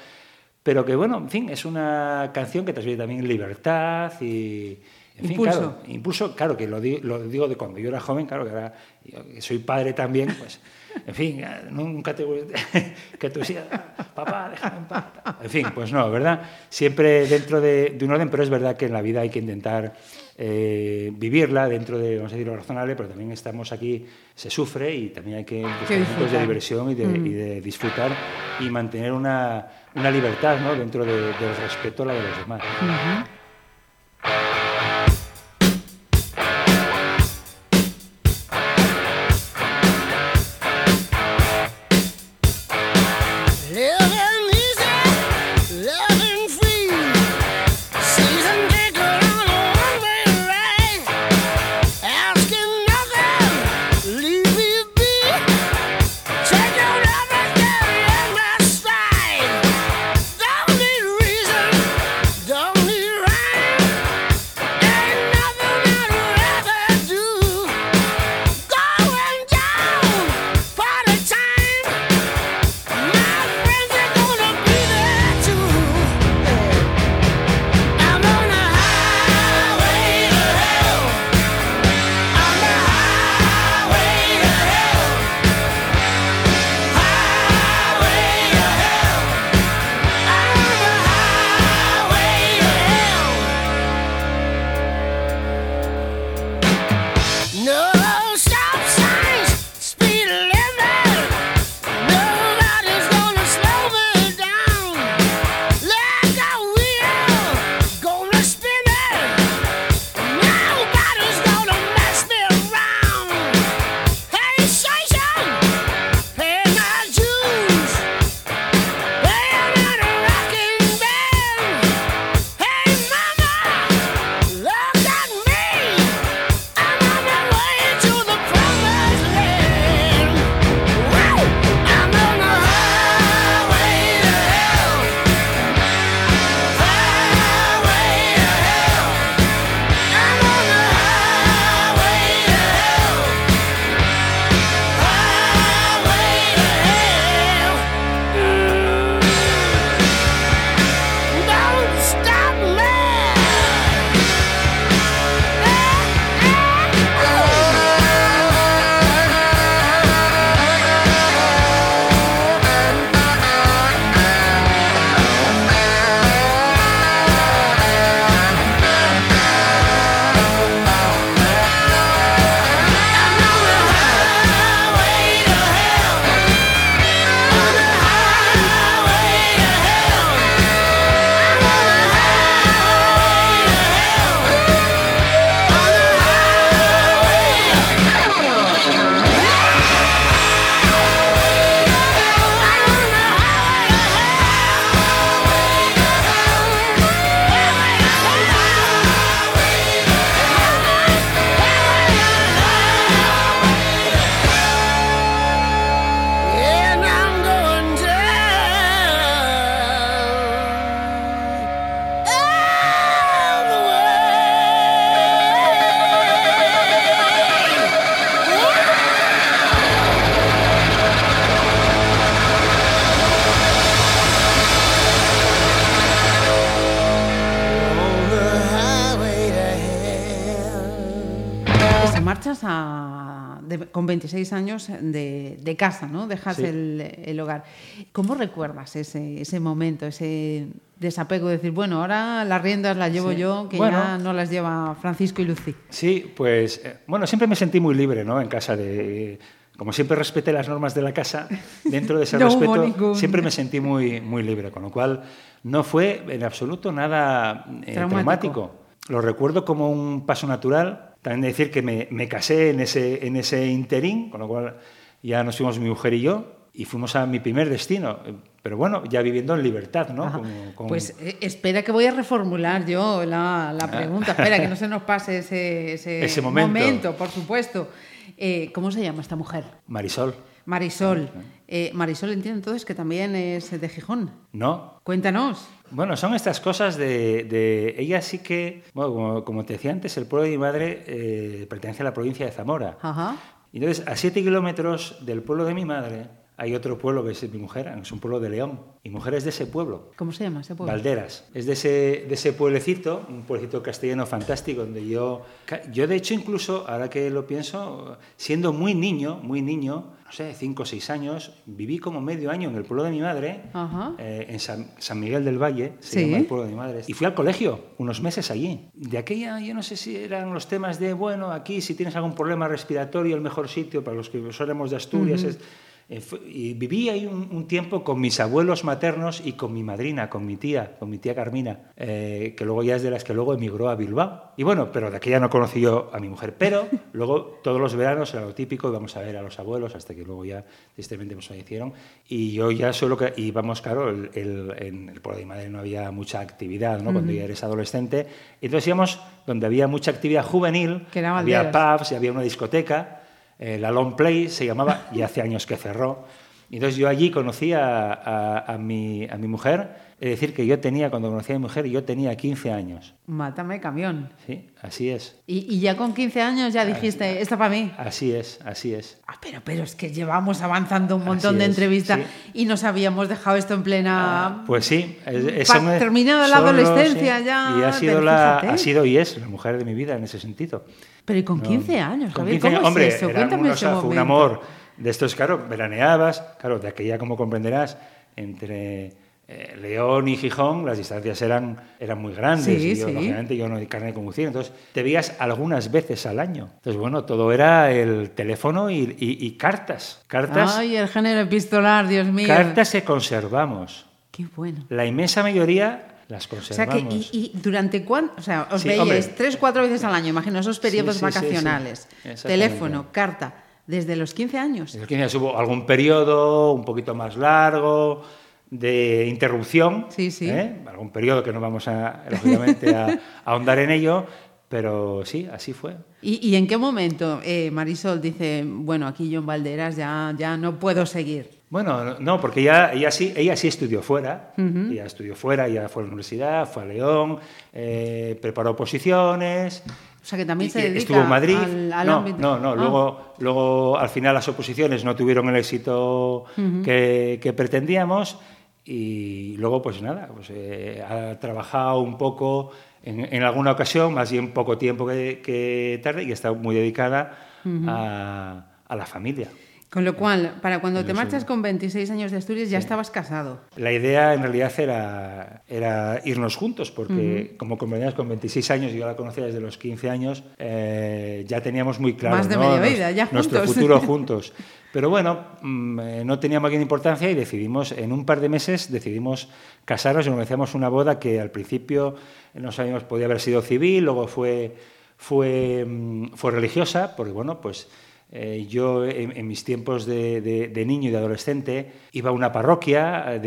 Pero que, bueno, en fin, es una canción que transmite también libertad y... En fin, Impulso. claro, impulso, claro, que lo, di- lo digo de cuando yo era joven, claro, que ahora soy padre también, pues, en fin, eh, nunca te que tú decías, papá, déjame en paz. En fin, pues no, ¿verdad? Siempre dentro de, de un orden, pero es verdad que en la vida hay que intentar eh, vivirla dentro de, vamos a decir, lo razonable, pero también estamos aquí, se sufre y también hay que buscar momentos de diversión y de, y de disfrutar y mantener una, una libertad, ¿no? Dentro de- del respeto a la de los demás. 26 años de, de casa, ¿no? Dejas Sí. el, el hogar. ¿Cómo recuerdas ese, ese momento, ese desapego de decir, bueno, ahora las riendas las llevo Sí. yo, que Bueno. ya no las lleva Francisco y Lucy? Sí, pues eh, bueno, siempre me sentí muy libre, ¿no? En casa de como siempre respeté las normas de la casa, dentro de ese No respeto siempre me sentí muy muy libre, con lo cual no fue en absoluto nada eh, Traumático. traumático. Lo recuerdo como un paso natural. También decir que me, me casé en ese en ese interín, con lo cual ya nos fuimos mi mujer y yo y fuimos a mi primer destino. pero bueno, ya viviendo en libertad, ¿no? Como- Pues eh, espera que voy a reformular yo la, la pregunta. Espera, que no se nos pase ese, ese, Ah. Ese momento. por supuesto. Eh, ¿Cómo se llama esta mujer? Marisol, Marisol. Eh, Marisol entiendo entonces que también es de Gijón. ¿no? Cuéntanos. Bueno, son estas cosas de, de- ella sí que, bueno, como, como te decía antes, el pueblo de mi madre eh, pertenece a la provincia de Zamora. Ajá. Entonces, a siete kilómetros del pueblo de mi madre hay otro pueblo que es mi mujer, es un pueblo de León. Mi mujer es de ese pueblo. ¿Cómo se llama ese pueblo? Valderas. Es de ese, de ese pueblecito, un pueblecito castellano fantástico, donde yo, yo de hecho incluso, ahora que lo pienso, siendo muy niño, muy niño, sé, cinco o seis años, viví como medio año en el pueblo de mi madre, eh, en San, San Miguel del Valle, se Sí. llama el pueblo de mi madre, y fui al colegio unos meses allí. De aquella, yo no sé si eran los temas de, bueno, aquí si tienes algún problema respiratorio, el mejor sitio para los que somos de Asturias es... Eh, Y viví ahí un, un tiempo con mis abuelos maternos y con mi madrina, con mi tía, con mi tía Carmina, eh, que luego ya es de las que luego emigró a Bilbao. Y bueno, pero de aquella no conocí yo a mi mujer. Pero luego todos los veranos era lo típico, íbamos a ver a los abuelos hasta que luego ya tristemente nos fallecieron. Y yo ya solo que íbamos, claro, el, el- en el pueblo de mi madre no había mucha actividad, ¿no? Cuando ya eres adolescente. Entonces íbamos donde había mucha actividad juvenil, había pubs y había una discoteca, eh, la Long Play se llamaba, y hace años que cerró. Y entonces yo allí conocí a, a- a mi, a mi mujer, es decir, que yo tenía, cuando conocí a mi mujer, yo tenía 15 años. Mátame camión. Sí, así es, Y, y ya con 15 años ya dijiste, esta para mí. así es, así es. Ah, pero, pero es que llevamos avanzando un montón Así de entrevistas sí. y nos habíamos dejado esto en plena... Pues sí, es- es- son- terminada la adolescencia sí, ya, Y ha sido, la, ha sido y es la mujer de mi vida en ese sentido. Pero y con No, 15 años, Javier, 15 ¿cómo años, es hombre, eso? Cuéntame ese fue un momento. amor de estos, claro, veraneabas, claro, de aquella, como comprenderás, entre eh, León y Gijón, las distancias eran, eran muy grandes. Sí, y yo, sí. lógicamente, yo no hay carne de conducir, entonces te veías algunas veces al año. Entonces, bueno, todo era el teléfono y, y- y cartas. Cartas, Ay, el género epistolar, Dios mío. cartas que conservamos. Qué bueno. La inmensa mayoría las O sea conservamos. que, y, y durante cuánto, o sea, os Sí, veíais hombre. tres, cuatro veces al año, imagino esos periodos sí, sí, sí. vacacionales, teléfono, carta, desde los 15 años. En los 15 años hubo algún periodo un poquito más largo de interrupción, Sí, sí. ¿eh? algún periodo que no vamos a, lógicamente, a, a ahondar en ello, pero sí, así fue. ¿Y, y en qué momento eh, Marisol dice, bueno, aquí yo en Valderas ya, ya no puedo seguir? Bueno, no, porque ella, ella, sí, ella sí estudió fuera, ella estudió fuera, ella fue a la universidad, fue a León, eh, preparó posiciones. O sea que también y- se dedica estuvo en Madrid. al, al no, ámbito. no, no, Ah, luego, luego al final las oposiciones no tuvieron el éxito que, que pretendíamos y luego pues nada, pues, eh, ha trabajado un poco en, en alguna ocasión, más bien poco tiempo que, que tarde y estado muy dedicada a, a la familia. Con lo cual, para cuando te marchas con 26 años de Asturias ya estabas casado. La idea en realidad era, era irnos juntos, porque como comprenderás, con 26 años, yo la conocía desde los 15 años, eh, ya teníamos muy claro Más de ¿no? media Nos- vida, ya nuestro futuro juntos. Pero bueno, mm, eh, no tenía mayor importancia y decidimos, en un par de meses, decidimos casarnos y organizamos una boda que al principio no sabíamos, podía haber sido civil, luego fue, fue, mm, fue religiosa, porque bueno, pues eh, yo en, en mis tiempos de, de- de niño y de adolescente iba a una parroquia eh,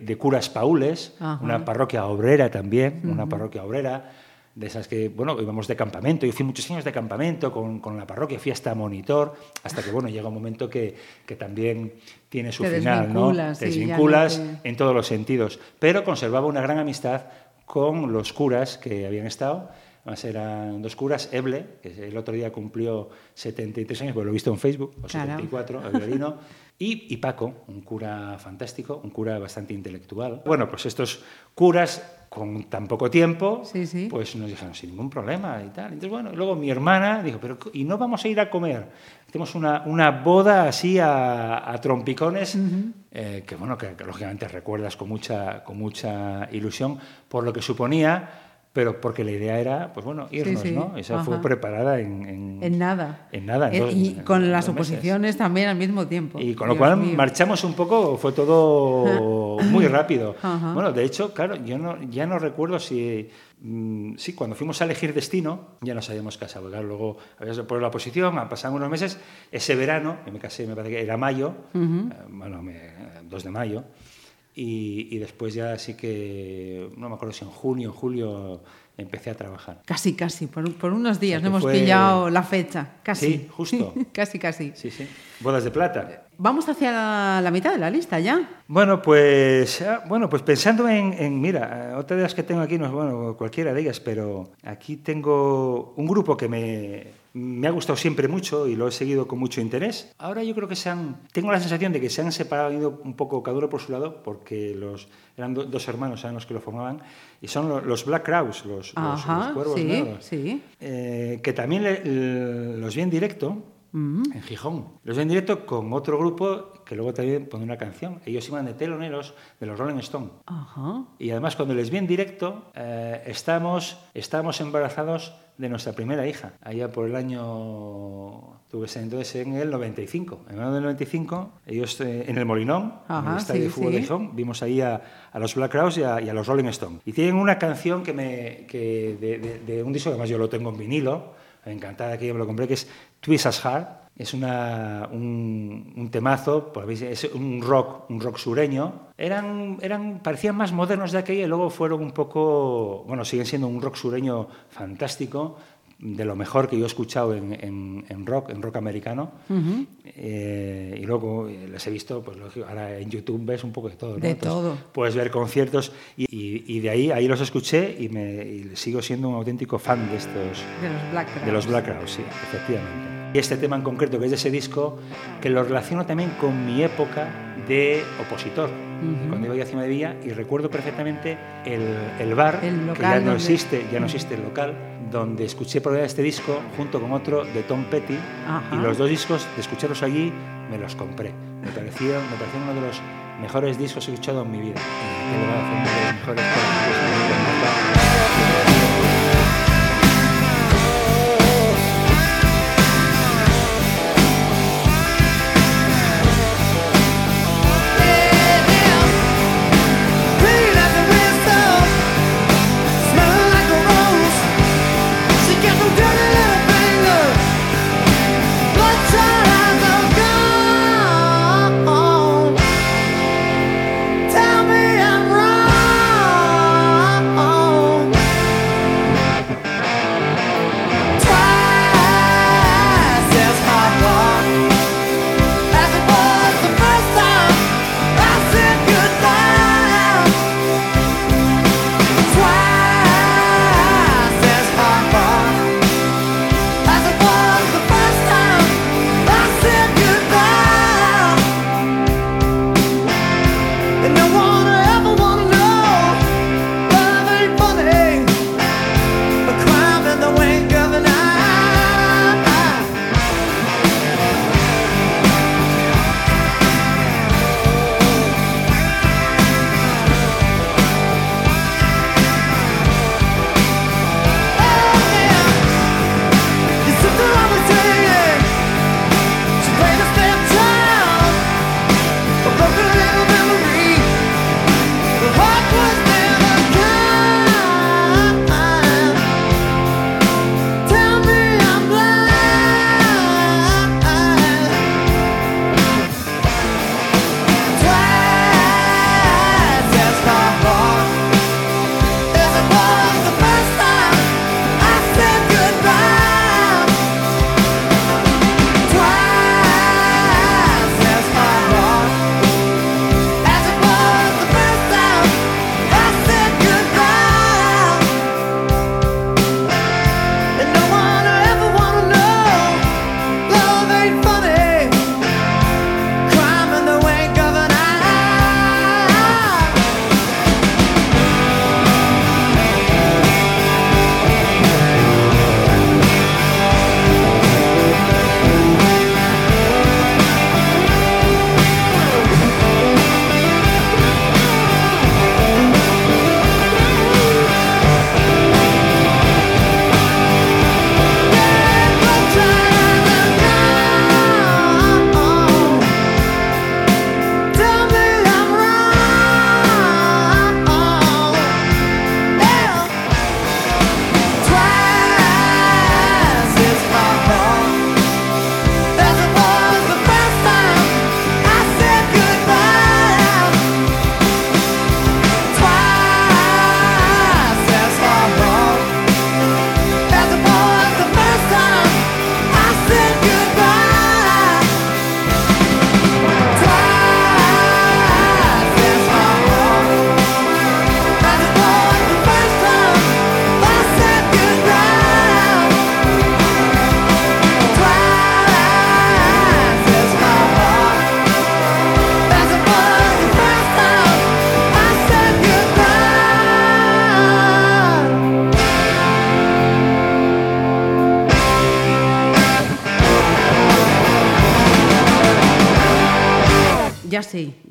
de, curas paules, Ajá. una parroquia obrera también, una parroquia obrera, de esas que, bueno, íbamos de campamento. Yo fui muchos años de campamento con, con la parroquia, fui hasta monitor, hasta que, bueno, llega un momento que, que también tiene su Te final, ¿no? desvinculas, Te sí, no desvinculas te- en todos los sentidos. Pero conservaba una gran amistad con los curas que habían estado. Eran dos curas, Eble, que el otro día cumplió 73 años, pues lo he visto en Facebook, o Claro. 74, el violino, y, y Paco, un cura fantástico, un cura bastante intelectual. Bueno, pues estos curas, con tan poco tiempo, Sí, sí. pues nos dijeron, sin ningún problema y tal. Entonces, bueno, luego mi hermana dijo, pero ¿y no vamos a ir a comer? Hacemos una, una boda así a, a trompicones, eh, que bueno, que, que lógicamente recuerdas con mucha, con mucha ilusión por lo que suponía, pero porque la idea era, pues bueno, irnos, sí. ¿no? Esa fue preparada en... En, En nada. En nada. en dos- y con las meses. oposiciones también al mismo tiempo. Y con lo cual mío. marchamos un poco, fue todo muy rápido. Ajá. Bueno, de hecho, claro, yo no, ya no recuerdo si, mm, sí, cuando fuimos a elegir destino, ya nos habíamos casado. Claro, luego habíamos puesto la posición, han pasado unos meses, ese verano, me casé, me parece que era mayo, eh, bueno, me- 2 de mayo, y, y después ya sí que, no me acuerdo si en junio o julio empecé a trabajar. Casi, casi, por, por unos días, O sea no hemos fue- pillado la fecha. Casi. Sí, justo. casi, casi. Sí, sí. Bodas de plata. Vamos hacia la, la mitad de la lista ya. Bueno, pues ah, bueno, pues pensando en, en- mira, otra de las que tengo aquí no es bueno cualquiera de ellas, pero aquí tengo un grupo que me, me ha gustado siempre mucho y lo he seguido con mucho interés. Ahora yo creo que se han, tengo la sensación de que se han separado, han ido un poco cada uno por su lado, porque los eran do- dos hermanos, eran los que lo formaban, y son lo- los Black Crowes, los, los- Ajá, los cuervos sí, negros, sí. eh, que también le- le- los vi en directo en Gijón. Los vi en directo con otro grupo que luego también pone una canción. Ellos iban de teloneros de los Rolling Stones. Ajá. Y además cuando les vi en directo, eh, estamos, estábamos embarazados de nuestra primera hija, allá por el año, tuve ese entonces en el 95. En el año del 95, ellos eh, en el Molinón, en Ajá, el estadio sí, de fútbol de sí. Gijón, vimos ahí a, a los Black Crowes y a, y a los Rolling Stones. Y tienen una canción que me, que de, de- de un disco además yo lo tengo en vinilo, encantada que yo me lo compré, que es Twist as Hard. Es una, un, un temazo, por habéis- es un rock, un rock sureño. Eran, eran, parecían más modernos de aquella y luego fueron un poco, bueno, siguen siendo un rock sureño fantástico, de lo mejor que yo he escuchado en, en- en rock, en rock americano. Eh, y luego eh, les he visto, pues lógico, ahora en YouTube ves un poco de todo. ¿no? De todo. Puedes ver conciertos y, y- y de ahí, ahí los escuché y, me, y sigo siendo un auténtico fan de estos, De los Black Crowes. de los Black Crowes, sí, efectivamente. Y este tema en concreto, que es de ese disco, que lo relaciono también con mi época de opositor, cuando iba yo a Cima de Villa, y recuerdo perfectamente el, el bar, El que ya no donde- existe, ya no existe el local, donde escuché vez este disco junto con otro de Tom Petty, Ajá. y los dos discos, de escucharlos allí, me los compré. Me parecieron, me parecieron uno de los mejores discos que he escuchado en mi vida. Y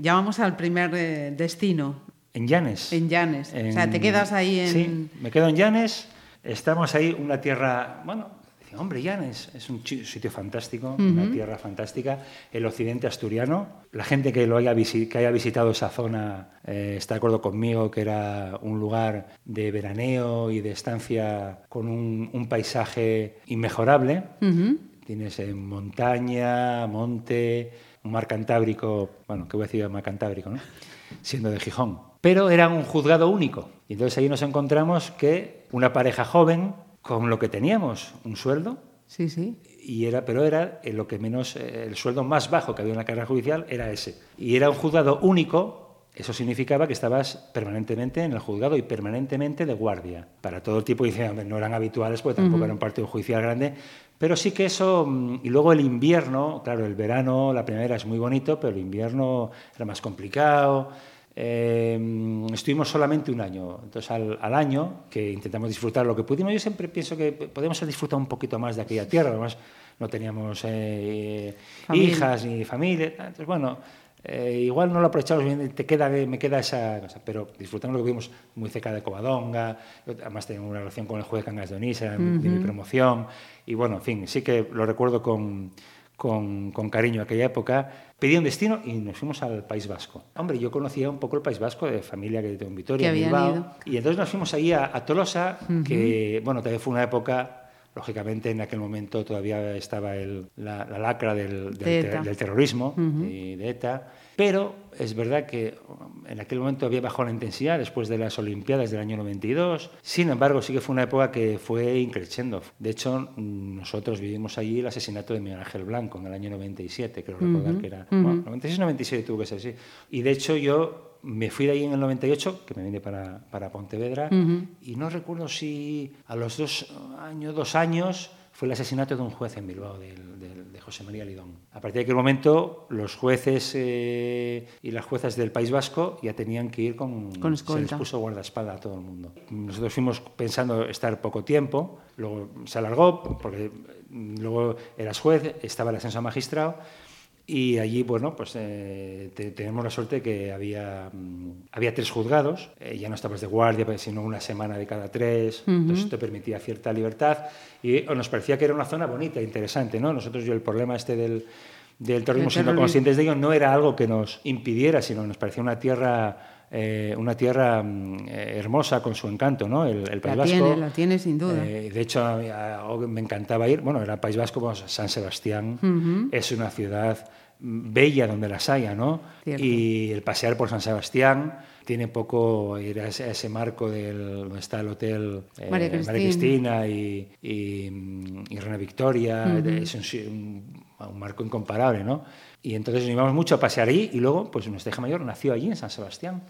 ya vamos al primer eh, destino, En Llanes. en Llanes. O sea, En- te quedas ahí en... Sí, me quedo en Llanes. Estamos ahí, una tierra, bueno, hombre, Llanes es un sitio fantástico, una tierra fantástica. El occidente asturiano. La gente que, lo haya, que haya visitado esa zona eh, está de acuerdo conmigo que era un lugar de veraneo y de estancia con un, un paisaje inmejorable. Ujú. Tienes eh, montaña, monte, un mar Cantábrico, bueno, ¿qué voy a decir de mar Cantábrico, no? Siendo de Gijón. Pero era un juzgado único. Y entonces ahí nos encontramos que una pareja joven, con lo que teníamos, un sueldo, Sí, sí. y era, pero era eh, lo que menos, eh, el sueldo más bajo que había en la carrera judicial era ese. Y era un juzgado único, eso significaba que estabas permanentemente en el juzgado y permanentemente de guardia. Para todo tipo, hombre, no eran habituales porque tampoco era un partido judicial grande, pero sí que eso, mm, y luego el invierno, claro, el verano, la primavera es muy bonito, pero el invierno era más complicado. Eh, estuvimos solamente un año, entonces al, al año que intentamos disfrutar lo que pudimos, yo siempre pienso que podemos disfrutar un poquito más de aquella tierra, además no teníamos eh, hijas ni familia, entonces bueno, eh, igual no lo aprovechamos bien, te queda, me queda esa cosa, pero disfrutamos lo que vimos muy cerca de Covadonga, además tengo una relación con el juez Cangas de Onís, era mi- de mi promoción, y bueno, en fin, sí que lo recuerdo con, con, con cariño aquella época. Pedí un destino y nos fuimos al País Vasco. Hombre, yo conocía un poco el País Vasco de familia que tengo en Vitoria, en Bilbao, ido. y entonces nos fuimos ahí a, a Tolosa, que bueno, también fue una época Lógicamente, en aquel momento todavía estaba el- la, la lacra del, del De ter- del terrorismo y de ETA, pero es verdad que um, en aquel momento había bajado la intensidad después de las Olimpiadas del año 92. Sin embargo, sí que fue una época que fue increciendo. De hecho, mm, nosotros vivimos allí el asesinato de Miguel Ángel Blanco en el año 97, creo recordar que era. Bueno, 96-97 tuvo que ser así. Y de hecho, yo me fui de ahí en el 98, que me vine para, para Pontevedra, y no recuerdo si a los dos años, dos años, fue el asesinato de un juez en Bilbao, de José María Lidón. A partir de aquel momento, los jueces eh, y las juezas del País Vasco ya tenían que ir con... Con se les escolta. puso guardaespaldas a todo el mundo. Nosotros fuimos pensando estar poco tiempo, luego se alargó, porque mm, luego eras juez, estaba el ascenso a magistrado, y allí, bueno, pues eh, te- tenemos la suerte que había, mm, había tres juzgados, eh, ya no estabas de guardia, sino una semana de cada tres, entonces te permitía cierta libertad y eh, nos parecía que era una zona bonita, interesante, ¿no? Nosotros, yo el problema este del, del terrorismo, siendo conscientes de ello, no era algo que nos impidiera, sino nos parecía una tierra... eh, una tierra mm, eh, hermosa con su encanto, ¿no? El, el País La Vasco. tiene, la tiene sin duda. Eh, de hecho, a a- me encantaba ir. Bueno, era País Vasco, vamos, San Sebastián es una ciudad mm, bella donde las haya, ¿no? Cierto. Y el pasear por San Sebastián tiene poco ir a ese, a ese marco del, donde está el hotel eh, María Cristina. Cristina y, y, mm, y Reina Victoria. Es un, si- un- un marco incomparable, ¿no? Y entonces nos íbamos mucho a pasear allí y luego, pues nuestra hija mayor nació allí en San Sebastián.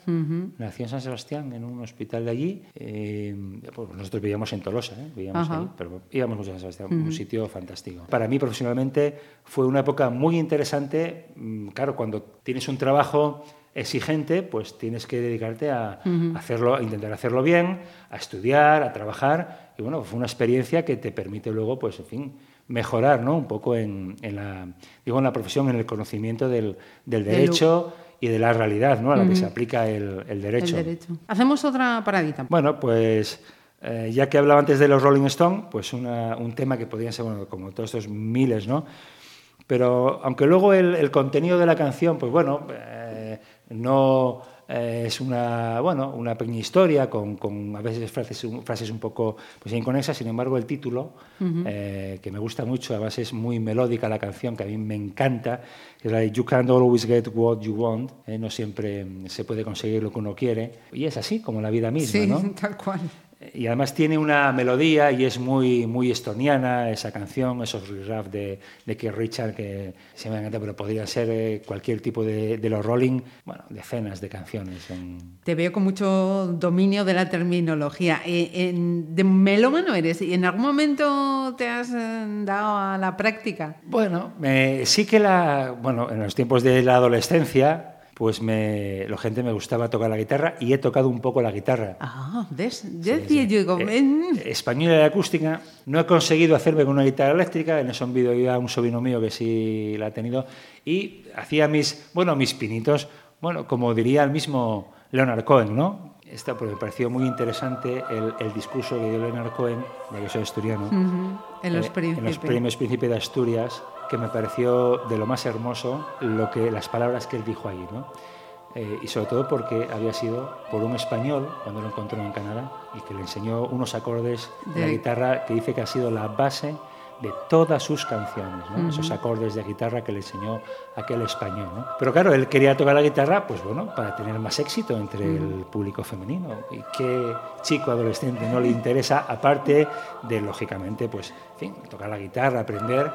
Nació en San Sebastián, en un hospital de allí. eh, pues nosotros vivíamos en Tolosa, ¿eh? vivíamos ahí, pero íbamos mucho a San Sebastián, un sitio fantástico. Para mí, profesionalmente, fue una época muy interesante. Mm, Claro, cuando tienes un trabajo exigente, pues tienes que dedicarte a, hacerlo, a intentar hacerlo bien, a estudiar, a trabajar. Y bueno, fue una experiencia que te permite luego, pues, en fin, mejorar, ¿no? Un poco en, en la, digo, en la profesión, en el conocimiento del, del Del- derecho y de la realidad, ¿no? A la que se aplica el, el derecho. El derecho. Hacemos otra paradita. Bueno, pues eh, ya que hablaba antes de los Rolling Stone, pues una- un tema que podrían ser, bueno, como todos estos miles, ¿no? Pero aunque luego el, el contenido de la canción, pues bueno, eh, no eh, es una, bueno, una pequeña historia con, con a veces frases, un- frases un poco pues, inconexas, sin embargo el título, eh, que me gusta mucho, además es muy melódica la canción, que a mí me encanta, es la de You can't always get what you want, eh, no siempre se puede conseguir lo que uno quiere, y es así, como la vida misma, sí, ¿no? tal cual. Y además tiene una melodía y es muy, muy estoniana esa canción, esos riff de, de Keith Richard que se me encanta, pero podría ser eh, cualquier tipo de, de los Rolling, bueno, decenas de canciones. en- Te veo con mucho dominio de la terminología. Eh, en- de melómano eres. ¿Y en algún momento te has eh, dado a la práctica? Bueno, eh, sí que la, bueno, en los tiempos de la adolescencia, pues me, la gente me gustaba tocar la guitarra y he tocado un poco la guitarra. Ah, ¿ves? Yo decía, yo Eh, española y acústica. No he conseguido hacerme con una guitarra eléctrica. En eso envidio yo a un sobrino mío que sí la ha tenido. Y hacía mis, bueno, mis pinitos, bueno, como diría el mismo Leonard Cohen, ¿no? Esta, pues me pareció muy interesante el, el discurso que dio Leonard Cohen, ya que soy asturiano, ujú, en los eh, en los premios Príncipe de Asturias, que me pareció de lo más hermoso lo que, las palabras que él dijo ahí, ¿no? Eh, y sobre todo porque había sido por un español cuando lo encontró en Canadá y que le enseñó unos acordes de, la guitarra que dice que ha sido la base de todas sus canciones, ¿no? esos acordes de guitarra que le enseñó aquel español. ¿no? Pero claro, él quería tocar la guitarra, pues bueno, para tener más éxito entre el público femenino. ¿Y qué chico adolescente no le interesa, aparte de, lógicamente, pues, en fin, tocar la guitarra, aprender?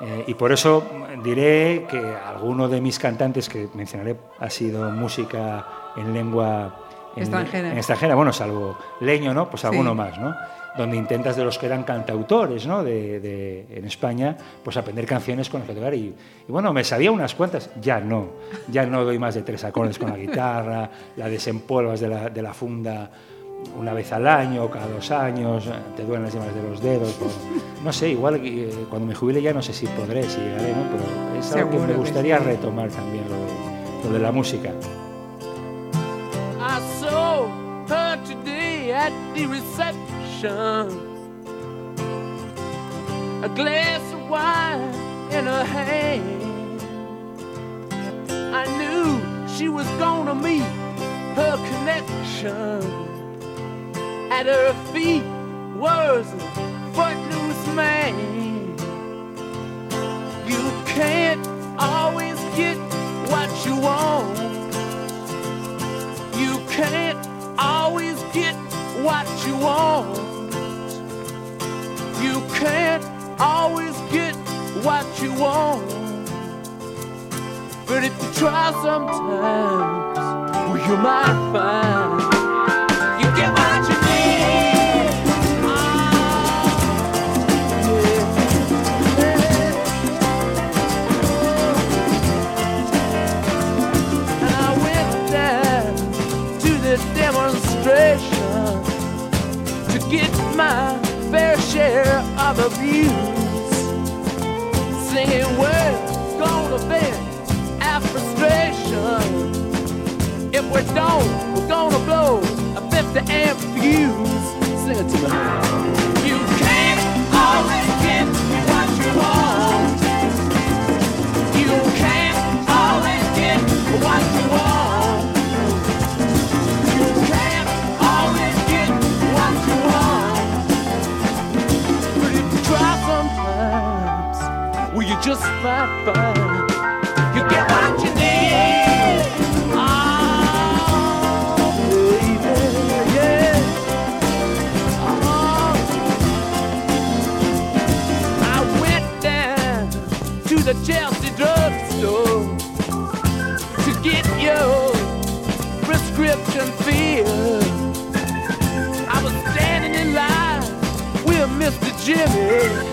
Eh, y por eso diré que alguno de mis cantantes que mencionaré ha sido música en lengua en- Extranjera. en extranjera, bueno, salvo leño, ¿no? Pues Sí. alguno más, ¿no? Donde intentas de los que eran cantautores, ¿no? De, de- en España, pues aprender canciones con las que tocar. Y, y bueno, me sabía unas cuantas, ya no. Ya no doy más de tres acordes con la guitarra, la desempolvas de la, de la funda una vez al año, cada dos años, eh, te duelen las yemas de los dedos. pues, no sé, igual eh, cuando me jubile ya no sé si podré, si llegaré, ¿no? Pero es algo que me que gustaría sí. retomar también, lo de, lo de la música. I saw her today at the reception. A glass of wine in her hand. I knew she was gonna meet her connection. At her feet was a footloose man. You can't always get what you want. You can't always get what you want. You can't always get what you want. But if you try sometimes, well, you might find get my fair share of abuse. Singing we're gonna vent our frustration. If we don't, we're gonna blow a 50 amp fuse. Sing it to me. The Chelsea drugstore to get your prescription filled. I was standing in line with Mr. Jimmy.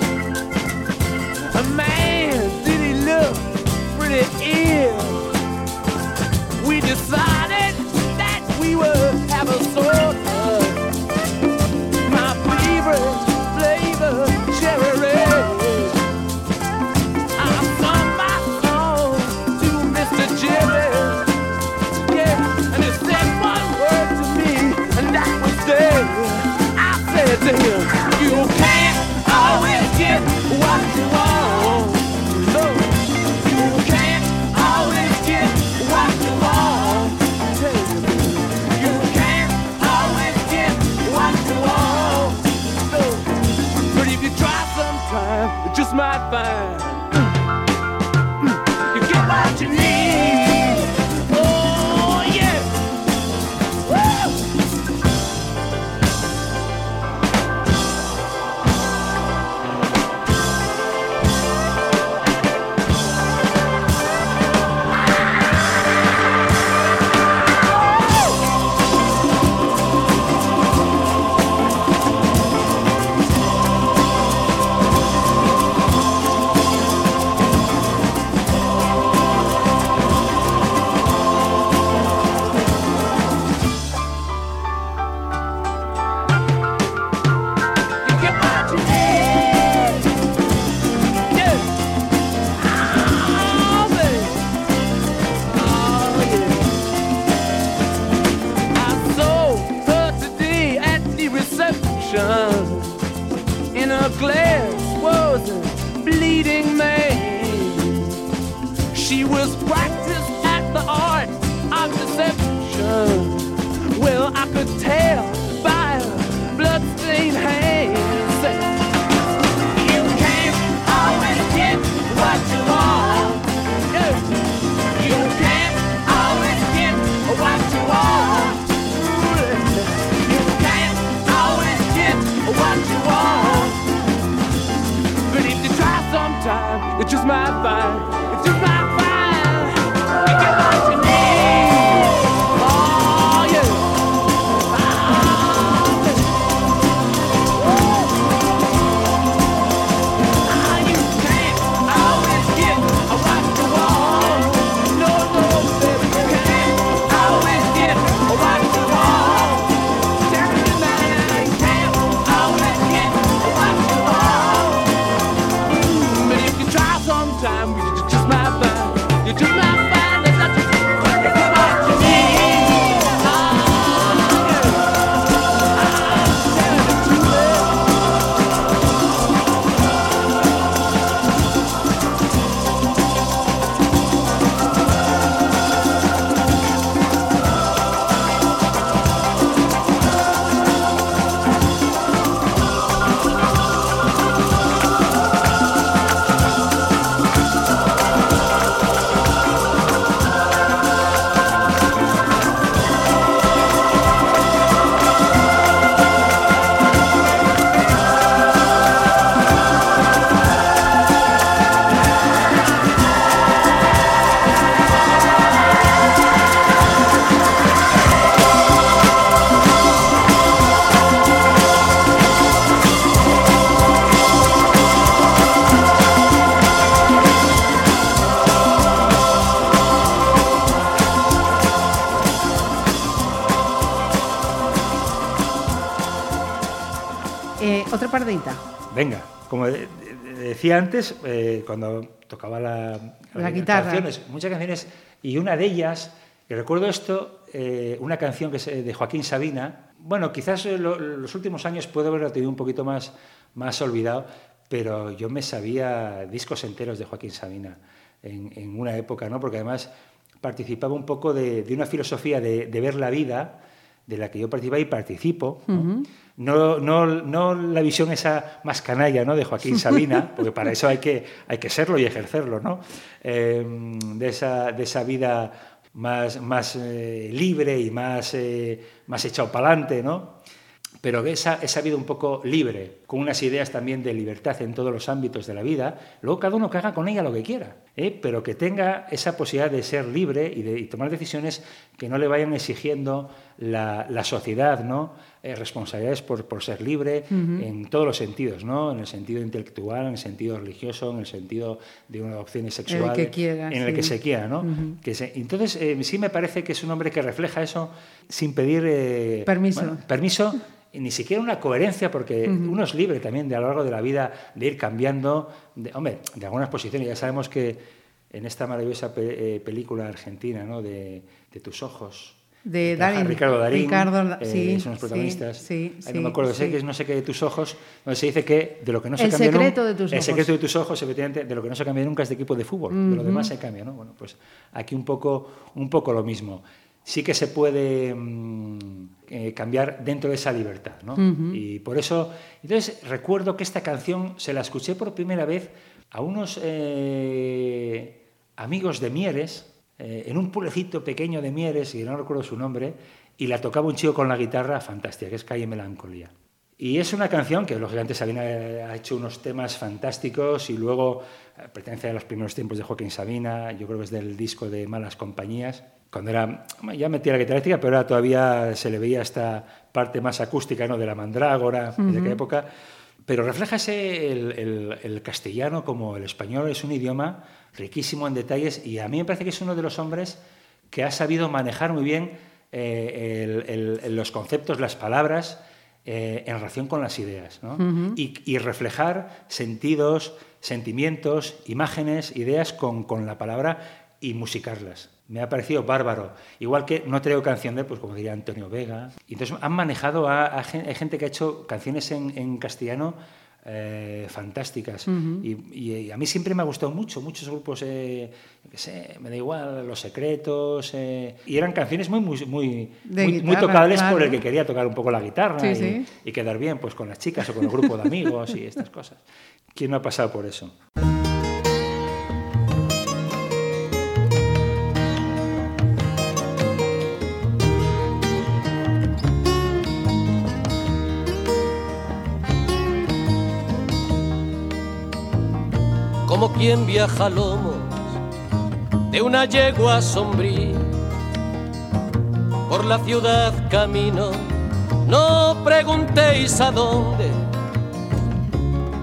Decía antes, eh, cuando tocaba la, La guitarra. Canciones, muchas canciones, y una de ellas, recuerdo esto, eh, una canción que es eh, de Joaquín Sabina. Bueno, quizás eh, lo- los últimos años puedo haberlo tenido un poquito más, más olvidado, pero yo me sabía discos enteros de Joaquín Sabina en, en una época, ¿no? Porque además participaba un poco de, de una filosofía de, de ver la vida de la que yo participaba y participo. ¿no? No, no, no la visión esa más canalla ¿no? de Joaquín Sabina, porque para eso hay que, hay que serlo y ejercerlo, ¿no? Eh, de, esa, de esa vida más, más eh, libre y más, eh, más echado para adelante, ¿no? pero esa, esa vida un poco libre, con unas ideas también de libertad en todos los ámbitos de la vida, luego cada uno que haga con ella lo que quiera, ¿eh? pero que tenga esa posibilidad de ser libre y de y tomar decisiones que no le vayan exigiendo la, la sociedad, ¿no? Eh, responsabilidades por, por ser libre en todos los sentidos, ¿no? en el sentido intelectual, en el sentido religioso, en el sentido de una adopción sexual, que quiera, en el que se quiera. ¿no? que se- entonces, eh, sí me parece que es un hombre que refleja eso sin pedir eh, Permiso. bueno, permiso ni siquiera una coherencia, porque uno es libre también de a lo largo de la vida de ir cambiando, de, hombre, de algunas posiciones. Ya sabemos que en esta maravillosa pe- película argentina, ¿no? de, de tus ojos. De trabaja Darín. Ricardo Darín, Ricardo eh, sí, son los protagonistas. sí, sí, Ay, no me acuerdo, sé que es no sé qué de tus ojos, donde se dice que de lo que no se El cambia secreto nun- de tus El ojos. secreto de tus ojos, efectivamente, de lo que no se cambia nunca es de equipo de fútbol, de lo demás se cambia, ¿no? Bueno, pues aquí un poco, un poco lo mismo. Sí que se puede mm, eh, cambiar dentro de esa libertad, ¿no? Y por eso, entonces recuerdo que esta canción se la escuché por primera vez a unos eh, amigos de Mieres, eh, en un pueblecito pequeño de Mieres, y no recuerdo su nombre, y la tocaba un chico con la guitarra fantástica, que es Calle Melancolía. Y es una canción que, lógicamente, Sabina ha hecho unos temas fantásticos y luego eh, pertenece a los primeros tiempos de Joaquín Sabina, yo creo que es del disco de Malas Compañías, cuando era, ya metía la guitarra eléctrica, pero ahora todavía se le veía esta parte más acústica ¿no? de la mandrágora, de aquella época. Pero refleja ese, el, el- el castellano como el español, es un idioma riquísimo en detalles y a mí me parece que es uno de los hombres que ha sabido manejar muy bien eh, el- los conceptos, las palabras eh, en relación con las ideas ¿no? y, y reflejar sentidos, sentimientos, imágenes, ideas con, con la palabra y musicarlas. Me ha parecido bárbaro. Igual que no traigo canción de pues como diría Antonio Vega. Y entonces han manejado, a, gente que ha hecho canciones en, en castellano eh, fantásticas. y, y a mí siempre me ha gustado mucho, muchos grupos, eh, qué sé, me da igual, Los Secretos, eh, y eran canciones muy, muy, muy, tocables por el que quería tocar un poco la guitarra Sí, y, sí. y quedar bien pues con las chicas o con el grupo de amigos y estas cosas. ¿Quién no ha pasado por eso? Quien viaja lomos de una yegua sombría. Por la ciudad camino, no preguntéis a dónde.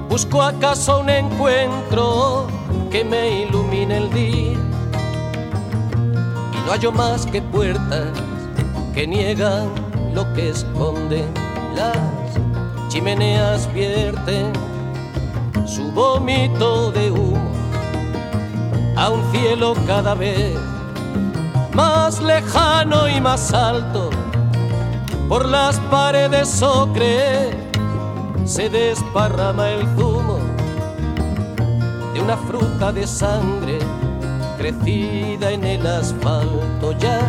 Busco acaso un encuentro que me ilumine el día. Y no hallo más que puertas que niegan lo que esconden. Las chimeneas vierten su vómito de humo a un cielo cada vez más lejano y más alto. Por las paredes ocre se desparrama el zumo de una fruta de sangre crecida en el asfalto. Ya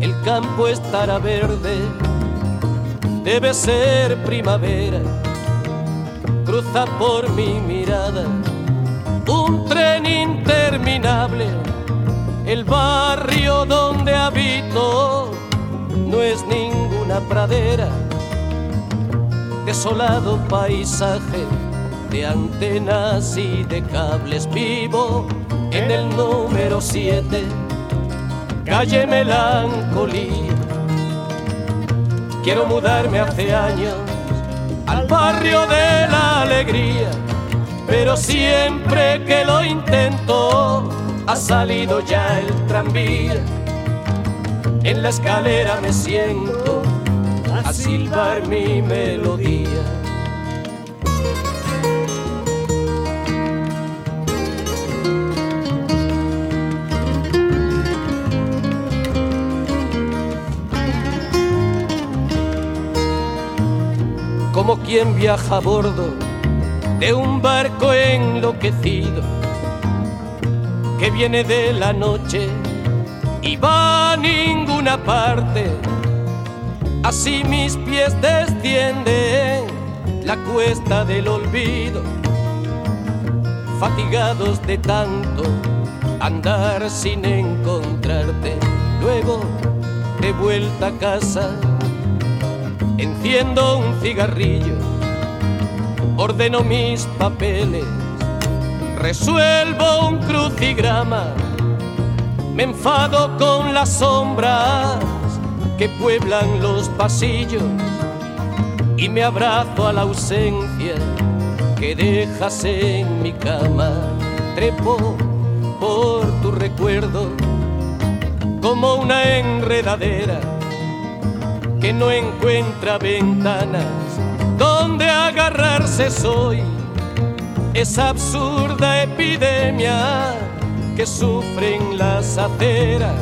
el campo estará verde, debe ser primavera cruza por mi mirada un tren interminable. El barrio donde habito no es ninguna pradera, desolado paisaje de antenas y de cables. Vivo en el número 7, calle Melancolía. Quiero mudarme hace años al barrio de la alegría, pero siempre que lo intento ha salido ya el tranvía. En la escalera me siento a silbar mi melodía. Quien viaja a bordo de un barco enloquecido que viene de la noche y va a ninguna parte. Así mis pies descienden la cuesta del olvido, fatigados de tanto andar sin encontrarte. Luego de vuelta a casa Enciendo un cigarrillo, ordeno mis papeles, resuelvo un crucigrama, me enfado con las sombras que pueblan los pasillos y me abrazo a la ausencia que dejas en mi cama. Trepo por tu recuerdo como una enredadera que no encuentra ventanas donde agarrarse soy esa absurda epidemia que sufren las aceras.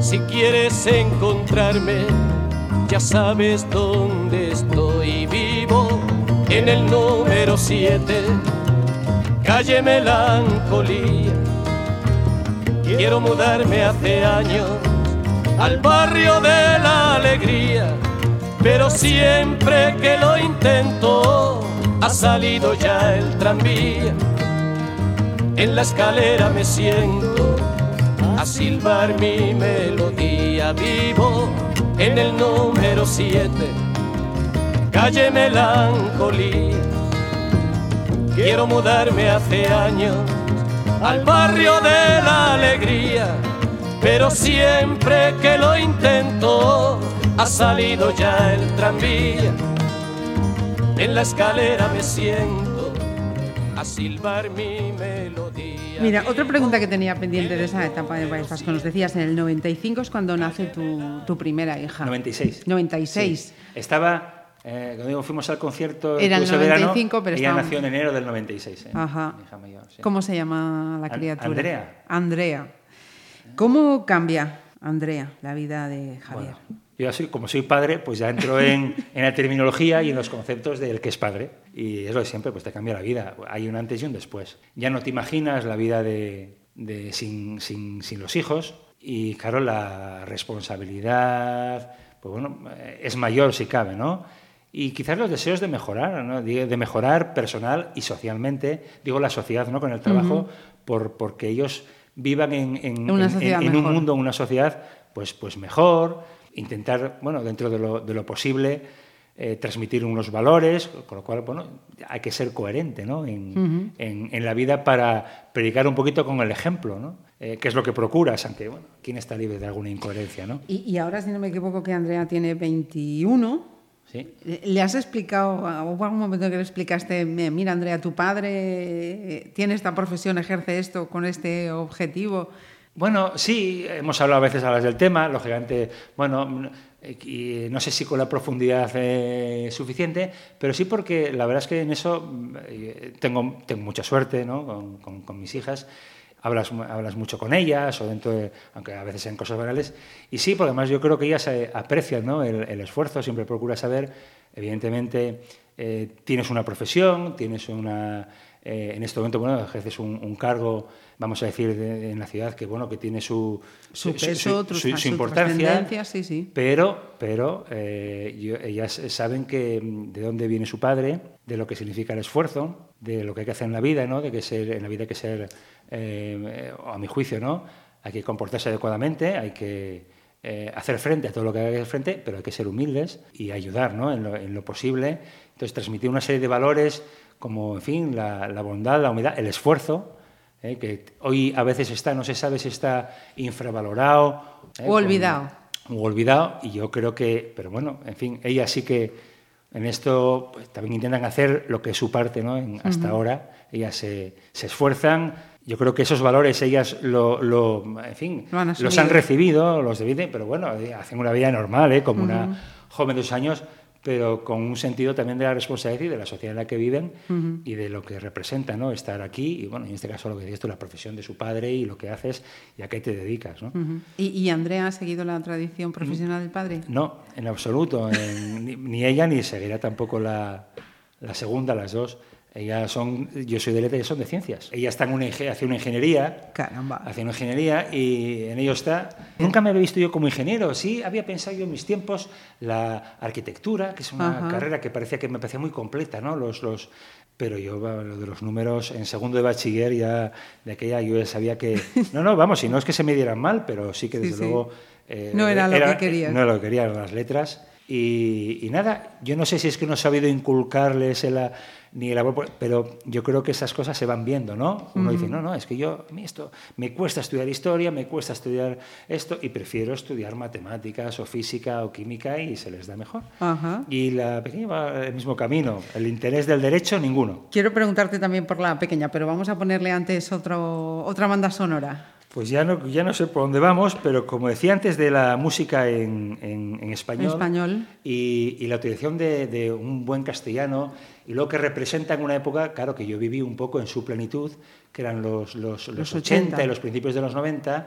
Si quieres encontrarme, ya sabes dónde estoy vivo en el número 7, calle Melancolía. Quiero mudarme hace años al barrio de la alegría, pero siempre que lo intento ha salido ya el tranvía. En la escalera me siento a silbar mi melodía, vivo en el número 7, calle Melancolía. Quiero mudarme hace años al barrio de la alegría pero siempre que lo intento ha salido ya el tranvía. En la escalera me siento a silbar mi melodía. Mira, otra pregunta que tenía pendiente de esa etapa de País Vasco. Nos decías, en el 95 es cuando nace tu, tu primera hija. 96. 96. Sí. Estaba, eh, cuando digo, fuimos al concierto Era el ese verano, 95, pero ella estaba- nació en enero del 96. eh, Ajá. mi hija mayor, sí. ¿Cómo se llama la criatura? Andrea. Andrea. ¿Cómo cambia, Andrea, la vida de Javier? Bueno, Yo así, como soy padre, pues ya entro en, en, la terminología y en los conceptos del que es padre. Y es lo de siempre, pues te cambia la vida. Hay un antes y un después. Ya no te imaginas la vida de, de sin, sin, sin, los hijos y, claro, la responsabilidad, pues bueno, es mayor si cabe, ¿no? Y quizás los deseos de mejorar, ¿no? de mejorar personal y socialmente, digo la sociedad, ¿no? Con el trabajo, uh -huh. por, porque ellos vivan en, en, en, en un mundo, en una sociedad, pues, pues mejor, intentar, bueno, dentro de lo, de lo posible, eh, transmitir unos valores, con lo cual, bueno, hay que ser coherente ¿no? en, uh -huh. en, en, la vida para predicar un poquito con el ejemplo, ¿no? Eh, que es lo que procuras, aunque, bueno, ¿quién está libre de alguna incoherencia, no? Y, y ahora, si no me equivoco, que Andrea tiene 21... ¿Sí? ¿Le has explicado, hubo algún momento que le explicaste, mira Andrea, tu padre eh, tiene esta profesión, ejerce esto con este objetivo? Bueno, sí, hemos hablado a veces a las del tema, lógicamente, bueno, y no sé si con la profundidad eh, suficiente, pero sí porque la verdad es que en eso eh, tengo, tengo mucha suerte ¿no? con, con, con mis hijas hablas, hablas mucho con ellas, o dentro de, aunque a veces en cosas banales, y sí, porque además yo creo que ellas eh, aprecian el, esfuerzo, siempre procura saber, evidentemente, eh, tienes una profesión, tienes una... Eh, en este momento, bueno, ejerces un, un cargo, vamos a decir, de, en la ciudad que, bueno, que tiene su, su, peso, su, su, su importancia, sí, sí. pero, pero eh, yo, ellas saben que de dónde viene su padre, de lo que significa el esfuerzo, de lo que hay que hacer en la vida, ¿no? de que ser, en la vida hay que ser eh, a mi juicio, ¿no? Hay que comportarse adecuadamente, hay que eh, hacer frente a todo lo que hay que hacer frente, pero hay que ser humildes y ayudar ¿no? en, lo, en, lo, posible. Entonces, transmitir una serie de valores como, en fin, la, la bondad, la humildad, el esfuerzo, ¿eh? que hoy a veces está, no se sabe si está infravalorado. O olvidado. o olvidado, y yo creo que, pero bueno, en fin, ella sí que en esto pues, también intentan hacer lo que es su parte, ¿no? En, hasta uh -huh. ahora, ellas se, se esfuerzan yo creo que esos valores ellas lo, lo en fin, lo han los han recibido, los dividen, pero bueno, hacen una vida normal, ¿eh? como uh -huh. una joven de dos años, pero con un sentido también de la responsabilidad y de la sociedad en la que viven uh -huh. y de lo que representa ¿no? estar aquí, y bueno, en este caso lo que dices tú, la profesión de su padre y lo que haces y a qué te dedicas. ¿no? Uh -huh. ¿Y, ¿Y, Andrea ha seguido la tradición profesional del padre? No, en absoluto, en, ni, ni, ella ni seguirá tampoco la, la segunda, las dos. Ellas son, yo soy de letras, ellas son de ciencias. Ella está en una, hace una ingeniería. Caramba. Hace una ingeniería y en ello está. Nunca me había visto yo como ingeniero. Sí, había pensado yo en mis tiempos la arquitectura, que es una Ajá. carrera que parecía que me parecía muy completa, ¿no? Los, los, pero yo lo de los números en segundo de bachiller ya de aquella yo ya sabía que no no vamos si no es que se me dieran mal pero sí que desde sí, luego eh, no era lo que querías no era lo que quería las letras y, y, nada yo no sé si es que no he sabido inculcarles el, ni el amor, pero yo creo que esas cosas se van viendo, ¿no? Uno uh -huh. dice, no, no, es que yo, a mí esto, me cuesta estudiar historia, me cuesta estudiar esto, y prefiero estudiar matemáticas o física o química y se les da mejor. Uh -huh. Y la pequeña va el mismo camino, el interés del derecho, ninguno. Quiero preguntarte también por la pequeña, pero vamos a ponerle antes otro, otra banda sonora. Pues ya no, ya no sé por dónde vamos, pero como decía antes de la música en, en, en español, español. Y, y, la utilización de, de, un buen castellano y lo que representa en una época, claro, que yo viví un poco en su plenitud, que eran los, los, los, los 80. 80 y los principios de los 90.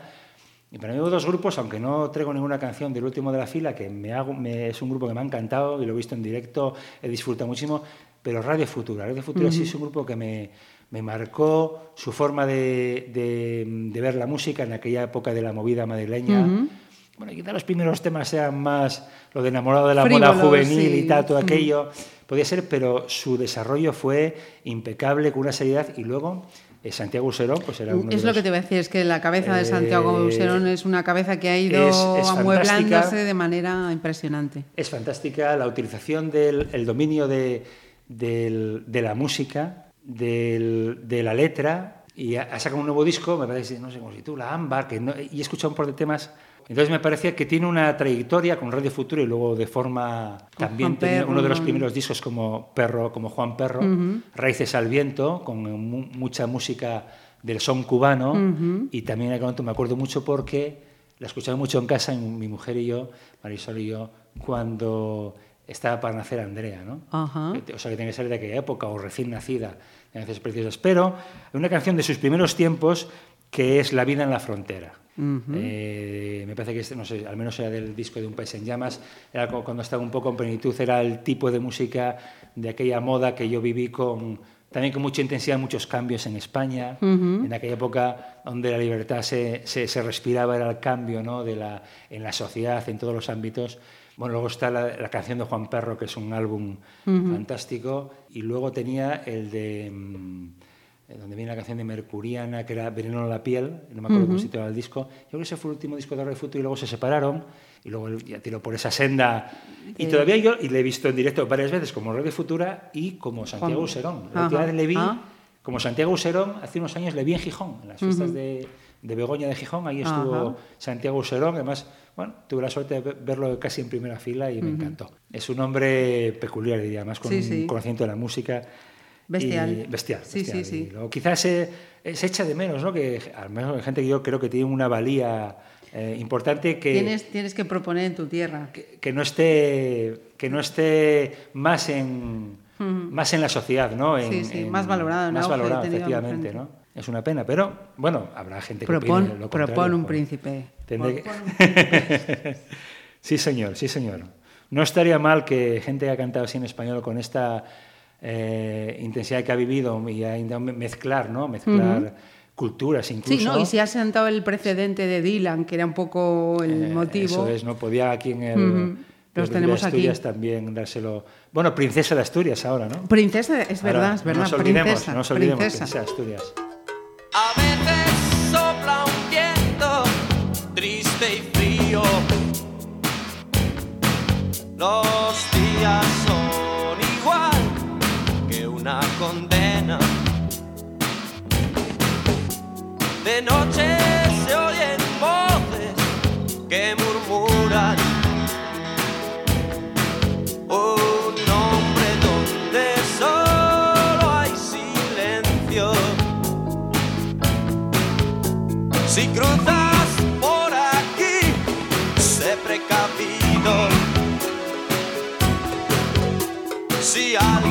Y para mí hubo dos grupos, aunque no traigo ninguna canción del último de la fila, que me hago, me, es un grupo que me ha encantado y lo he visto en directo, he disfrutado muchísimo, pero Radio Futura. Radio Futura uh -huh. sí es un grupo que me, me marcó su forma de, de, de, ver la música en aquella época de la movida madrileña. Uh -huh. Bueno, quizá los primeros temas sean más lo de enamorado de la moda juvenil sí. y tal, todo uh -huh. Podía ser, pero su desarrollo fue impecable, con una seriedad, y luego eh, Santiago Userón pues era uno Es de lo que te voy a decir, es que la cabeza de Santiago eh, Userón es una cabeza que ha ido es, es amueblándose de manera impresionante. Es fantástica la utilización del el dominio de, del, de la música, del, de la letra y ha, sacado un nuevo disco, me parece, no sé cómo se titula, Ámbar, que no, y he escuchado un par de temas. Entonces me parecía que tiene una trayectoria con Radio Futuro y luego de forma también tiene uno de los primeros discos como Perro, como Juan Perro, uh -huh. Raíces al viento, con mu mucha música del son cubano uh -huh. y también me acuerdo mucho porque la escuchaba mucho en casa mi mujer y yo, Marisol y yo, cuando estaba para nacer Andrea, ¿no? Uh -huh. O sea, que tiene que ser de aquella época o recién nacida, veces preciosas. Pero una canción de sus primeros tiempos que es La vida en la frontera. Eh, me parece que, no sé, al menos era del disco de Un país en llamas, era cuando estaba un poco en plenitud, era el tipo de música de aquella moda que yo viví con también con mucha intensidad, muchos cambios en España, en aquella época donde la libertad se, se, respiraba, era el cambio ¿no? de la, en la sociedad, en todos los ámbitos. Bueno, luego está la, canción de Juan Perro, que es un álbum fantástico, y luego tenía el de... Mm, eh, donde viene la canción de Mercuriana, que era Veneno en la piel, no me acuerdo cómo se titulaba el disco. Yo creo que ese fue el último disco de Futuro y luego se separaron y luego ya tiró por esa senda. Y todavía yo y le he visto en directo varias veces como Radio Futura y como Santiago Userón. La última vez le vi ah. como Santiago Userón, hace unos años le vi en Gijón, en las fiestas de, de, Begoña de Gijón, ahí estuvo Santiago Userón, además, bueno, tuve la suerte de verlo casi en primera fila y me encantó. Es un hombre peculiar, diría, más con un conocimiento de la música Bestial. bestial. Sí, sí, sí. quizás se, se, echa de menos, ¿no? Que al menos hay gente que yo creo que tiene una valía eh, importante que... Tienes, tienes que proponer en tu tierra. Que, no, esté, que no esté más en, más en la sociedad, ¿no? En, sí, sí, más valorado. Más valorado, efectivamente, ¿no? Es una pena, pero bueno, habrá gente que opine lo Propone un príncipe. sí, señor, sí, señor. No estaría mal que gente que ha cantado así en español con esta eh, intensidad que ha vivido y ha intentado mezclar, ¿no? Mezclar culturas incluso. Sí, ¿no? y si ha sentado el precedente de Dylan, que era un poco el eh, motivo. Eso es, ¿no? Podía aquí en el... Los tenemos de Asturias también dárselo. Bueno, princesa de Asturias ahora, ¿no? Princesa, es verdad, es verdad. No nos olvidemos, princesa, no nos olvidemos, princesa. princesa de Asturias. A veces sopla un viento triste y frío. Los días una condena. De noche se oyen voces que Si cruzas por aquí, sé precavido. Si alguien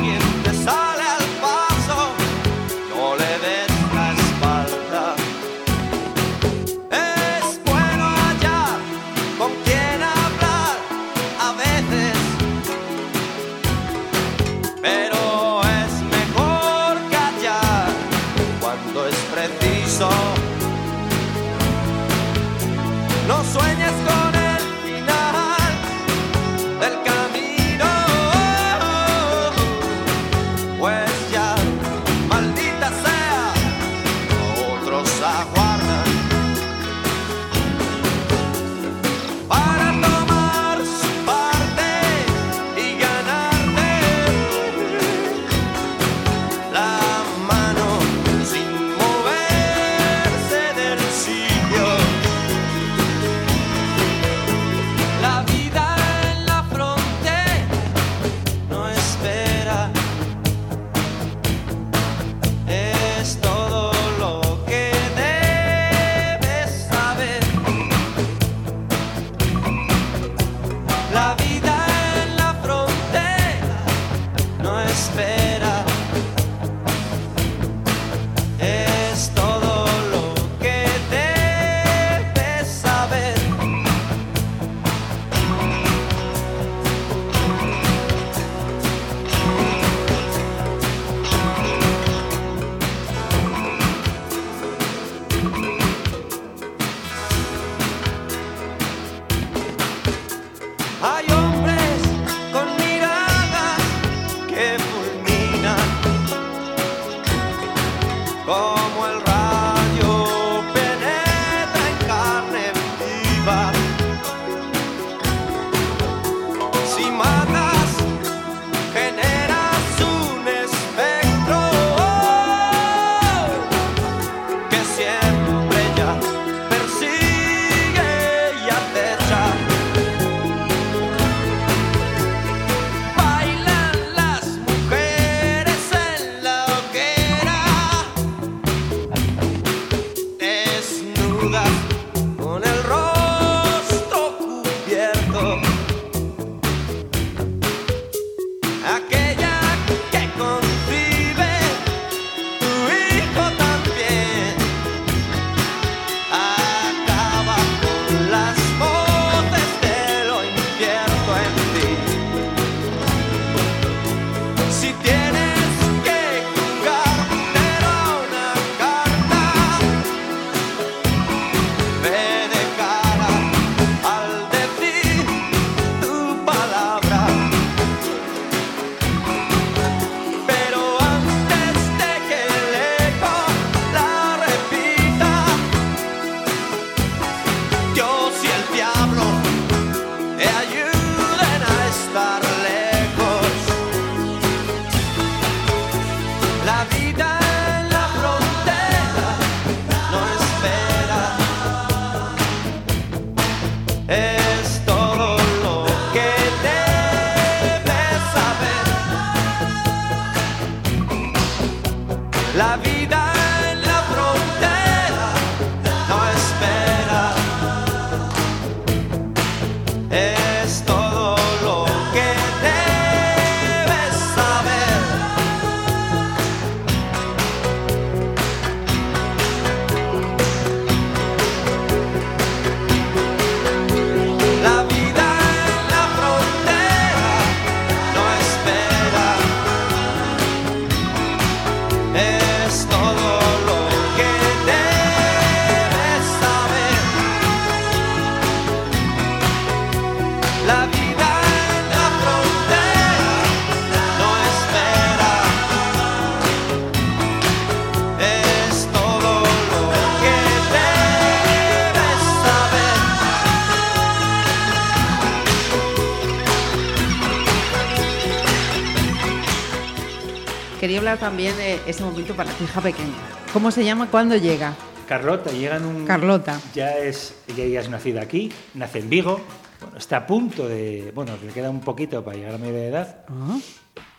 también de ese momento para tu hija pequeña. ¿Cómo se llama? ¿Cuándo llega? Carlota llega en un... Carlota. Ya es, ella ya es nacida aquí, nace en Vigo, bueno, está a punto de... Bueno, le queda un poquito para llegar a media edad. Ah,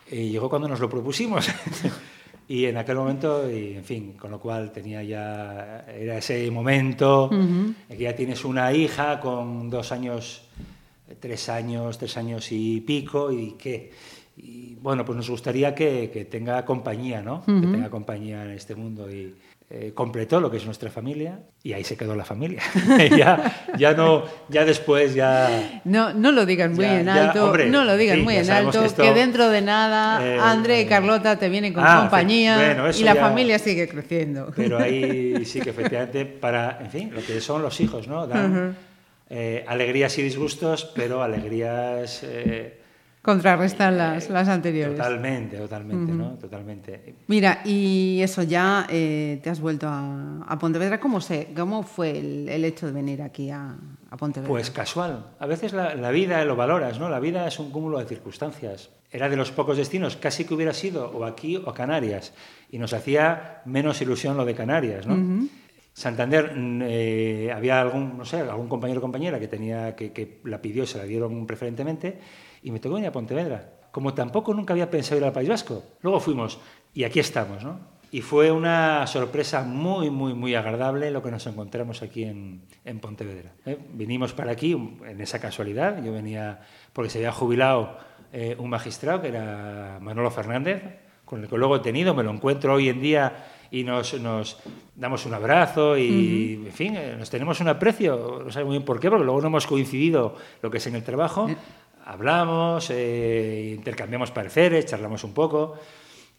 Y llegó cuando nos lo propusimos. y en aquel momento, y, en fin, con lo cual tenía ya, era ese momento, en que ya tienes una hija con dos años, tres años, tres años y pico, y que, y, bueno, pues nos gustaría que, que tenga compañía, ¿no? Que tenga compañía en este mundo y eh, completó lo que es nuestra familia y ahí se quedó la familia. ya, ya no, ya después ya... No, no lo digan muy Ya, en ya, alto, hombre, no lo digan sí, muy en alto, que dentro de nada eh, André y Carlota te vienen con ah, compañía bueno, y la familia sigue creciendo. Pero ahí sí que efectivamente para, en fin, lo que son los hijos, ¿no? Dan eh, alegrías y disgustos, pero alegrías eh, Contrarrestan las, las anteriores. totalmente, totalmente, ¿no? Totalmente. Mira, y eso ya eh, te has vuelto a, a Pontevedra. ¿Cómo, se, ¿Cómo fue el, el hecho de venir aquí a, a Pontevedra? Pues casual. A veces la, la vida lo valoras, ¿no? La vida es un cúmulo de circunstancias. Era de los pocos destinos, casi que hubiera sido o aquí o Canarias. Y nos hacía menos ilusión lo de Canarias, ¿no? Santander, mm, eh, había algún, no sé, algún compañero o compañera que, tenía, que, que la pidió, se la dieron preferentemente, y me tocó venir a Pontevedra. Como tampoco nunca había pensado ir al País Vasco. Luego fuimos, y aquí estamos, ¿no? Y fue una sorpresa muy, muy, muy agradable lo que nos encontramos aquí en, en Pontevedra. ¿eh? Vinimos para aquí en esa casualidad. Yo venía porque se había jubilado eh, un magistrado que era Manolo Fernández, con el que luego he tenido, me lo encuentro hoy en día y nos, nos damos un abrazo y, en fin, eh, nos tenemos un aprecio. No sé muy bien por qué, porque luego no hemos coincidido lo que es en el trabajo. Hablamos, eh, intercambiamos pareceres, charlamos un poco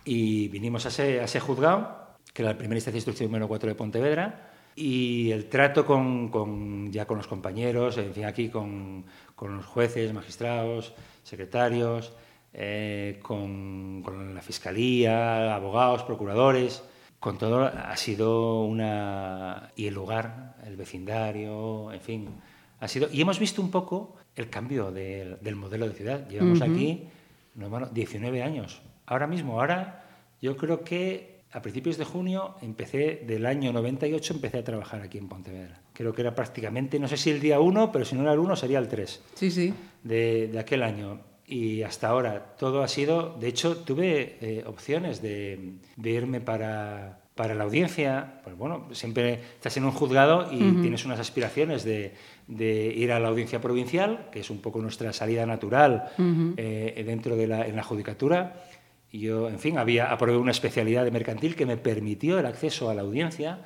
y vinimos a ese, a ese juzgado, que era el primer instancia de instrucción número 4 de Pontevedra, y el trato con, con- ya con los compañeros, en fin, aquí con, con los jueces, magistrados, secretarios, eh, con, con la fiscalía, abogados, procuradores, con todo ha sido una... y el lugar, el vecindario, en fin, ha sido... Y hemos visto un poco el cambio del, del modelo de ciudad. Llevamos aquí, no, bueno, 19 años. Ahora mismo, ahora yo creo que a principios de junio empecé, del año 98 empecé a trabajar aquí en Pontevedra. Creo que era prácticamente, no sé si el día 1, pero si no era el 1 sería el 3 Sí, sí. de, de aquel año. Y hasta ahora todo ha sido, de hecho tuve eh, opciones de, de irme para, para la audiencia, pues bueno, siempre estás en un juzgado y tienes unas aspiraciones de, de ir a la audiencia provincial, que es un poco nuestra salida natural eh, dentro de la, en la judicatura. Y yo, en fin, había aprobé una especialidad de mercantil que me permitió el acceso a la audiencia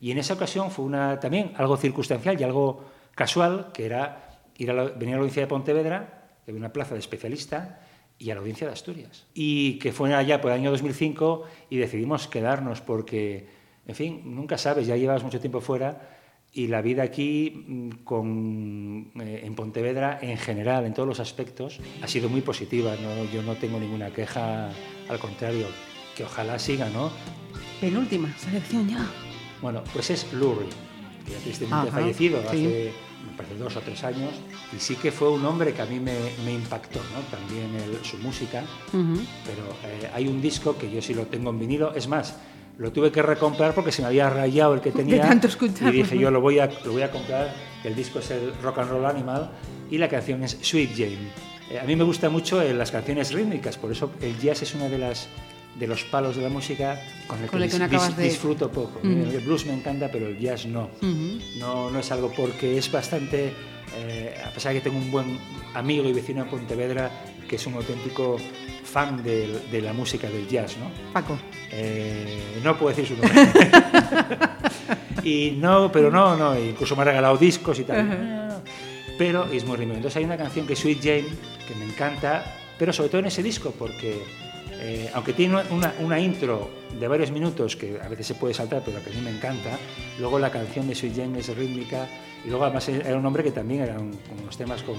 y en esa ocasión fue una, también algo circunstancial y algo casual, que era ir a la- venir a la audiencia de Pontevedra, que había una plaza de especialista, y a la audiencia de Asturias. Y que fue allá por el año 2005 y decidimos quedarnos porque, en fin, nunca sabes, ya llevas mucho tiempo fuera y la vida aquí mm, con, eh, en Pontevedra en general, en todos los aspectos, ha sido muy positiva. ¿no? Yo no tengo ninguna queja, al contrario, que ojalá siga, ¿no? Penúltima selección ya. Bueno, pues es Lurie, que ya tristemente ha fallecido sí. hace, me parece, dos o tres años. Y sí que fue un hombre que a mí me, me impactó, ¿no? También el- su música. Pero eh, hay un disco que yo sí lo tengo en vinilo. Es más, lo tuve que recomprar porque se me había rayado el que tenía. tanto escucharlo, Y dije, yo lo voy a, lo voy a comprar El disco es el Rock and Roll Animal y la canción es Sweet Jane. Eh, a mí me gustan mucho eh, las canciones rítmicas, por eso el jazz es una de las de los palos de la música con el Con que el que no dis- de- disfruto poco. El blues me encanta, pero el jazz no. No, no es algo porque es bastante, eh, a pesar de que tengo un buen amigo y vecino en Pontevedra que es un auténtico fan de, de la música del jazz, ¿no? Paco. Eh, no puedo decir su nombre. y no, pero no, no, incluso me ha regalado discos y tal. Pero es muy ritmo. Entonces hay una canción que es Sweet Jane, que me encanta, pero sobre todo en ese disco, porque eh, aunque tiene una, una intro de varios minutos que a veces se puede saltar, pero que a mí me encanta, luego la canción de Sweet Jane es rítmica y luego además era un hombre que también eran unos temas con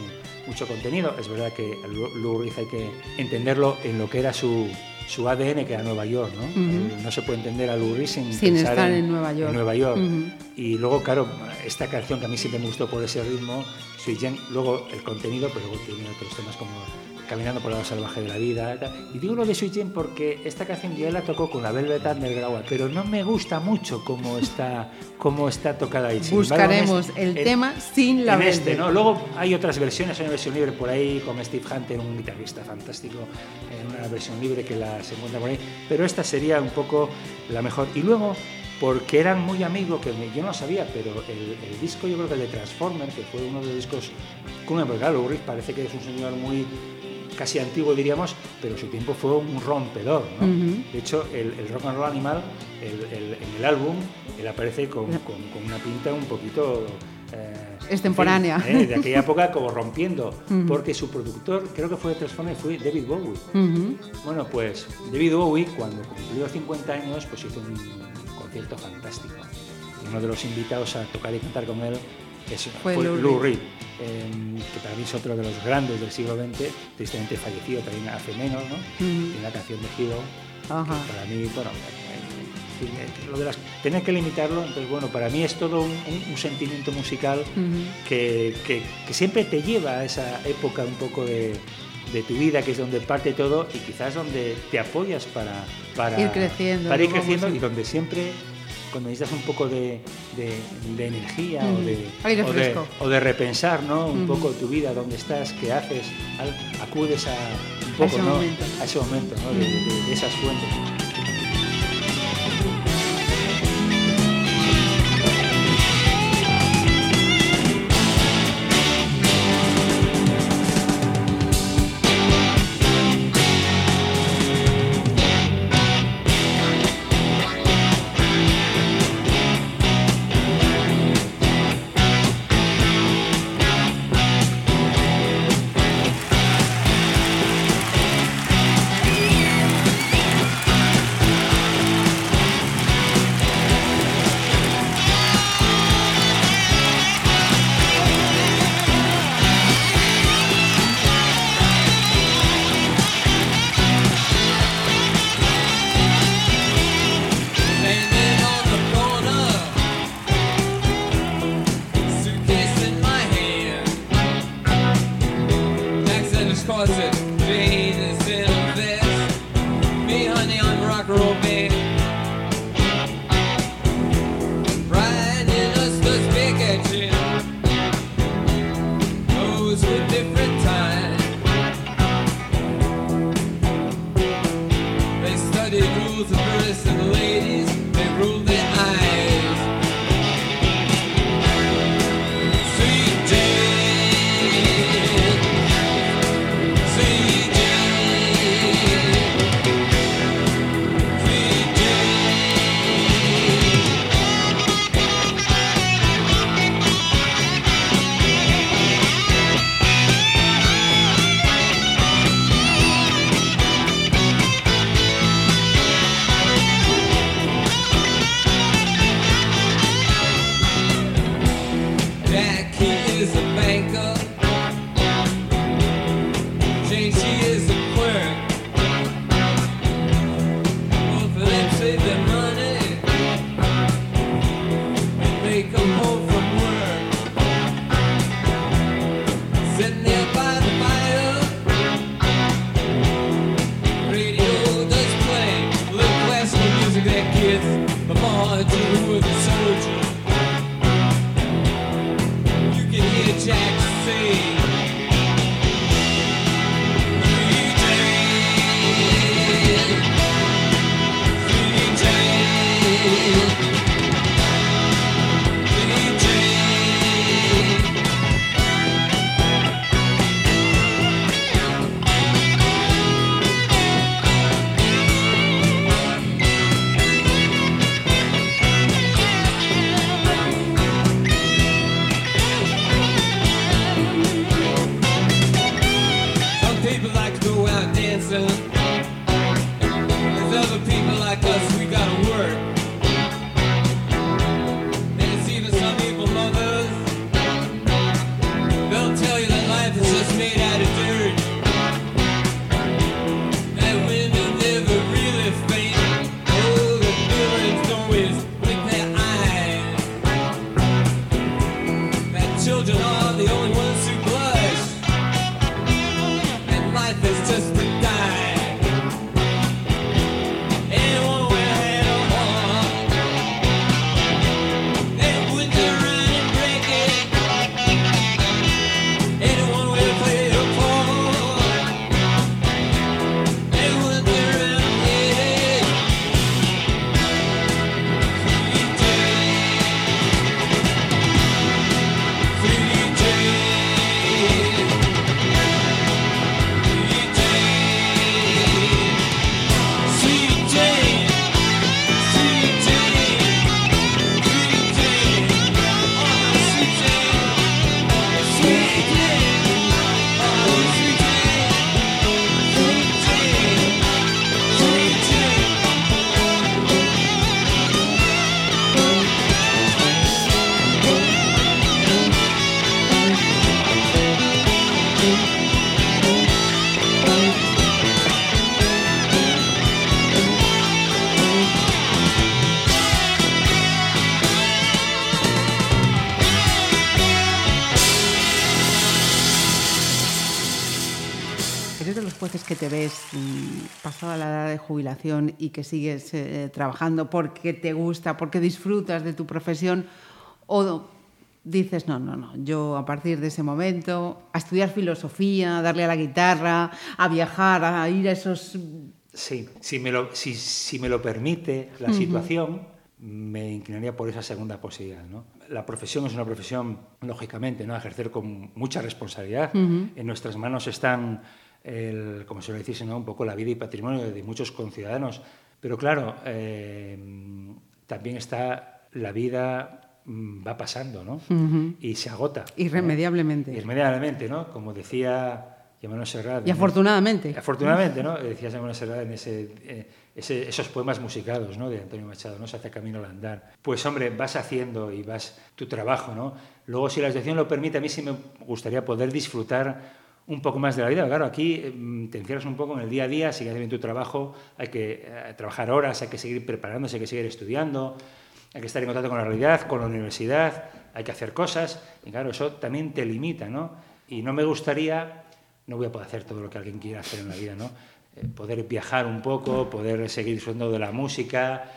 mucho contenido. Es verdad que Lou Reed hay que entenderlo en lo que era su, su ADN, que era Nueva York, ¿no? No se puede entender a Lou Reed sin, Sin pensar estar en Nueva York. en Nueva York. Ujú. Y luego, claro, esta canción que a mí siempre me gustó por ese ritmo, Sweet Jane, luego el contenido, pero luego tiene otros temas como Caminando por el lado salvaje de la vida. Y digo lo de Sweet Jane porque esta canción ya la tocó con la Velvet Underground, pero no me gusta mucho cómo está, cómo está tocada ahí. Embargo, Buscaremos este- el en- tema sin la en este. ¿no? Luego hay otras versiones, hay una versión libre por ahí con Steve Hunter, un guitarrista fantástico, en una versión libre que la se encuentra por ahí, pero esta sería un poco la mejor. Y luego, porque eran muy amigos, que yo no sabía, pero el, el disco yo creo que el de Transformer, que fue uno de los discos con porque claro, Reed parece que es un señor muy casi antiguo diríamos, pero su tiempo fue un rompedor. De hecho, el, el Rock and Roll Animal, el- el- en el álbum, él aparece con, con- con una pinta un poquito... eh, Extemporánea. en fin, eh, de aquella época como rompiendo, porque su productor, creo que fue de Transformers, fue David Bowie. Bueno, pues David Bowie, cuando cumplió 50 años, pues hizo un concierto fantástico. Uno de los invitados a tocar y cantar con él es, Fue fue, Lou Reed. Eh, que para mí es otro de los grandes del siglo XX, tristemente fallecido también hace menos, ¿no? Y la canción de Hero, para mí, bueno, lo de las, tener que limitarlo, entonces bueno, para mí es todo un, un- un sentimiento musical que, que- que siempre te lleva a esa época un poco de, de tu vida, que es donde parte todo y quizás donde te apoyas para, para Ir creciendo, para ir creciendo y donde siempre, cuando necesitas un poco de, de- de energía o, de, o, de, fresco. o de repensar ¿no? un poco tu vida, dónde estás, qué haces, acudes a un poco ese ¿no? momento. a ese momento de esas fuentes. Jubilación y que sigues eh, trabajando porque te gusta, porque disfrutas de tu profesión? ¿O dices, no, no, no, yo a partir de ese momento, a estudiar filosofía, a darle a la guitarra, a viajar, a ir a esos... Sí, si me lo, si, si me lo permite la situación, me inclinaría por esa segunda posibilidad. ¿no? La profesión es una profesión, lógicamente, ¿no? a ejercer con mucha responsabilidad. En nuestras manos están, el, como se lo decís, ¿no? un poco la vida y patrimonio de muchos conciudadanos. Pero claro, eh, también está la vida mm, va pasando ¿no? y se agota. ¿no? Irremediablemente. Irremediablemente, ¿no? Como decía Manuel Serrat. Y afortunadamente. Afortunadamente, ¿no? Decía Manuel Serrat en ese, eh, ese- esos poemas musicados ¿no? de Antonio Machado, ¿no? Se hace camino al andar. Pues hombre, vas haciendo y vas tu trabajo, ¿no? Luego, si la situación lo permite, a mí sí me gustaría poder disfrutar un poco más de la vida. Claro, aquí eh, te encierras un poco en el día a día, sigues haciendo tu trabajo, hay que eh, trabajar horas, hay que seguir preparándose, hay que seguir estudiando, hay que estar en contacto con la realidad, con la universidad, hay que hacer cosas, y claro, eso también te limita, ¿no? Y no me gustaría, no voy a poder hacer todo lo que alguien quiera hacer en la vida, ¿no? Eh, poder viajar un poco, poder seguir disfrutando de la música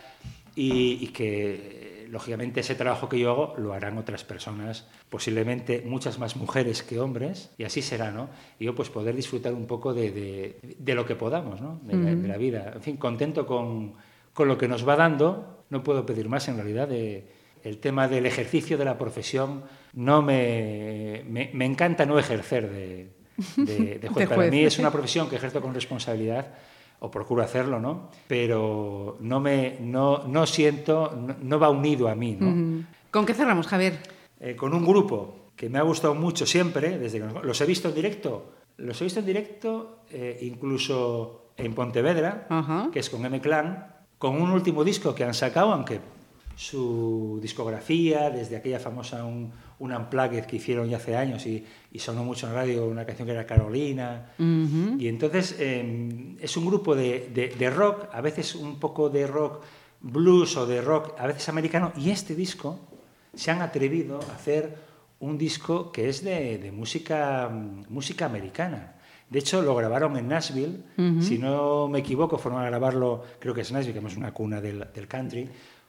y, que, lógicamente, ese trabajo que yo hago lo harán otras personas, posiblemente muchas más mujeres que hombres, y así será, ¿no? Y yo, pues, poder disfrutar un poco de, de- de lo que podamos, ¿no? De, la- de la vida. En fin, contento con, con lo que nos va dando, no puedo pedir más en realidad de el tema del ejercicio de la profesión no me, me, me encanta no ejercer de, de, de juez. De Para mí es una profesión que ejerzo con responsabilidad o procuro hacerlo, ¿no? Pero no me no, no siento, no, no va unido a mí, ¿no? ¿Con qué cerramos, Javier? Eh, con un grupo que me ha gustado mucho siempre, desde que nos- los he visto en directo, los he visto en directo eh, incluso en Pontevedra, que es con M-Clan, con un último disco que han sacado, aunque su discografía, desde aquella famosa un, un Unplugged que hicieron ya hace años y, y sonó mucho en radio, una canción que era Carolina. Y entonces eh, es un grupo de, de- de rock, a veces un poco de rock blues o de rock, a veces americano, y este disco se han atrevido a hacer un disco que es de, de música, música americana. De hecho, lo grabaron en Nashville. Si no me equivoco, fueron a grabarlo, creo que es Nashville, que es una cuna del, del country,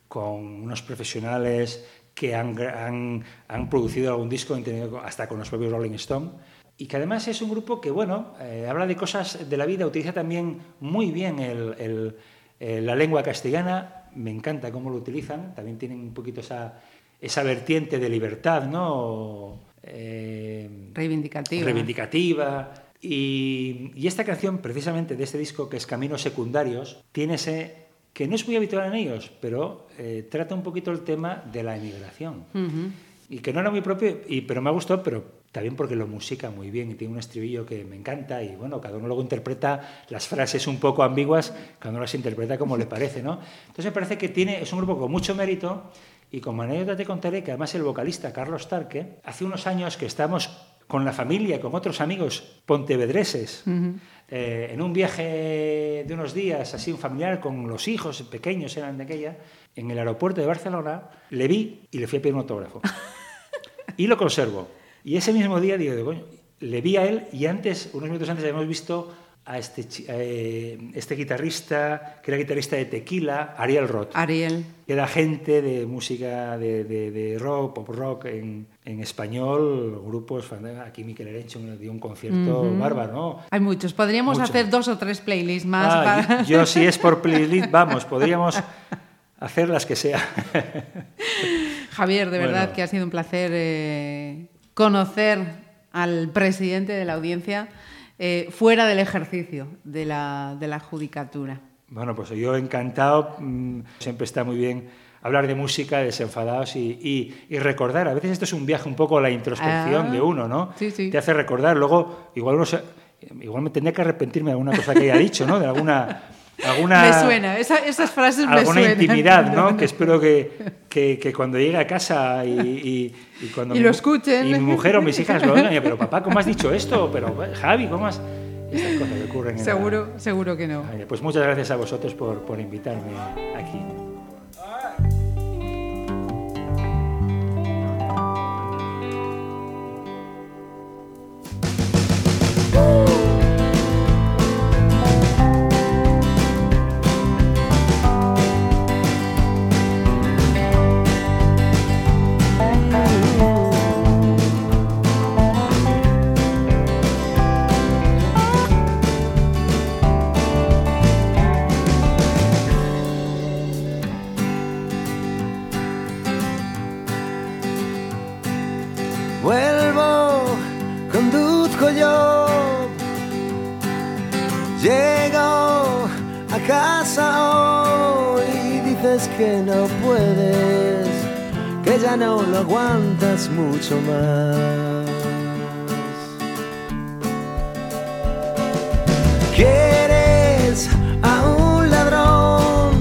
con unos profesionales que han, han- han producido algún disco, hasta con los propios Rolling Stone. Y que además es un grupo que, bueno, eh, habla de cosas de la vida, utiliza también muy bien el- el- eh, la lengua castellana, me encanta cómo lo utilizan, también tienen un poquito esa, esa vertiente de libertad, ¿no? Eh, Reivindicativa. reivindicativa. Y, y esta canción, precisamente de este disco, que es Caminos Secundarios, tiene ese que no es muy habitual en ellos, pero eh, trata un poquito el tema de la emigración. Y que no era muy propio, y, pero me ha gustado, pero también porque lo musica muy bien y tiene un estribillo que me encanta y bueno, cada uno luego interpreta las frases un poco ambiguas, cada uno las interpreta como le parece, ¿no? Entonces me parece que tiene, es un grupo con mucho mérito y como anécdota te contaré que además el vocalista Carlos Tarque, hace unos años que estamos con la familia, con otros amigos pontevedreses, eh, en un viaje de unos días, así un familiar con los hijos pequeños eran de aquella, en el aeropuerto de Barcelona, le vi y le fui a pedir un autógrafo. y lo conservo. Y ese mismo día digo, coño, le vi a él y antes, unos minutos antes, habíamos visto a este, eh, este guitarrista, que era guitarrista de Tequila, Ariel Roth Ariel. que era gente de música de, de- de rock, pop rock en, en español, grupos, aquí Miquel Erencho dio un concierto bárbaro, ¿no? Hay muchos. Podríamos Mucho. hacer dos o tres playlists más. Ah, para- yo, yo si es por playlist, vamos, podríamos hacer las que sea. Javier, de Bueno. verdad que ha sido un placer eh, conocer al presidente de la audiencia eh, fuera del ejercicio de la, de la judicatura. Bueno, pues yo encantado, mm, siempre está muy bien hablar de música, desenfadados y, y- y recordar. A veces esto es un viaje un poco a la introspección Ah, de uno, ¿no? sí, sí. Te hace recordar, luego igual uno se- igual me tendría que arrepentirme de alguna cosa que haya dicho, ¿no? De alguna... alguna me suena, esa- esas frases me alguna suenan. intimidad, ¿no? Que espero que, que, que cuando llegue a casa y, y- y cuando Y mi- lo escuchen. y mi mujer o mis hijas lo oigan, pero papá, ¿cómo has dicho esto? Pero Javi, ¿cómo has...? Estas cosas que ocurren en la- Seguro, seguro que no. Pues muchas gracias a vosotros por, por invitarme aquí. Vuelvo, conduzco yo. Llego a casa hoy y dices que no puedes, que ya no lo aguantas mucho más. Quieres a un ladrón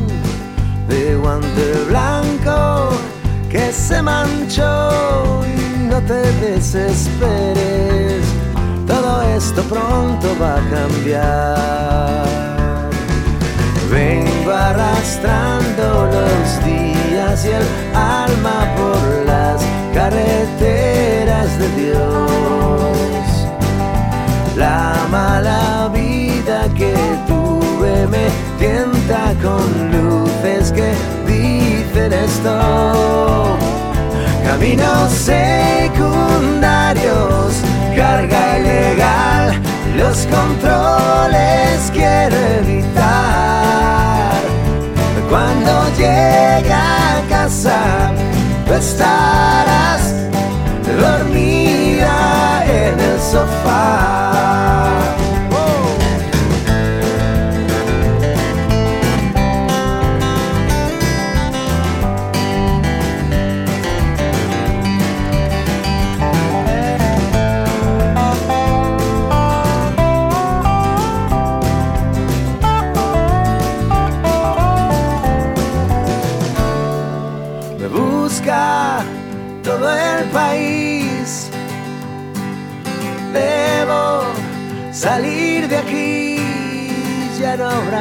de guante blanco que se manchó te desesperes, todo esto pronto va a cambiar. Vengo arrastrando los días y el alma por las carreteras de Dios. La mala vida que tuve me tienta con luces que dicen esto. Caminos secundarios, carga ilegal, los controles quiero evitar. Cuando llegue a casa, tú estarás dormida en el sofá.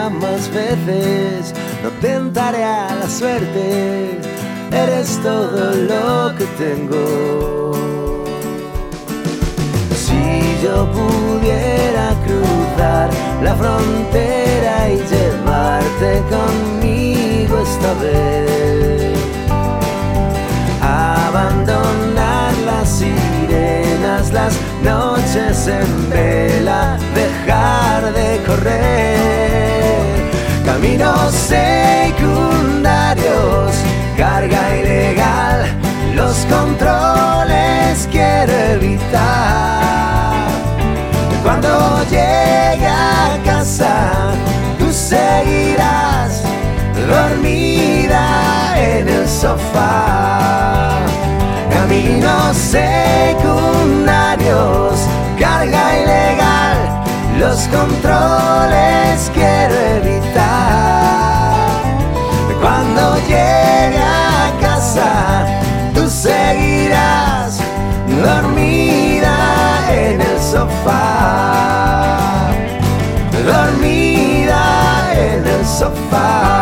más veces, no tentaré a la suerte, eres todo lo que tengo. Si yo pudiera cruzar la frontera y llevarte conmigo esta vez, abandonar las sirenas, las noches en vela, dejar de correr. Caminos secundarios, carga ilegal, los controles quiero evitar. Cuando llegue a casa, tú seguirás dormida en el sofá. Caminos secundarios, carga ilegal, los controles quiero evitar. Cuando llegue a casa, tú seguirás dormida en el sofá. Dormida en el sofá.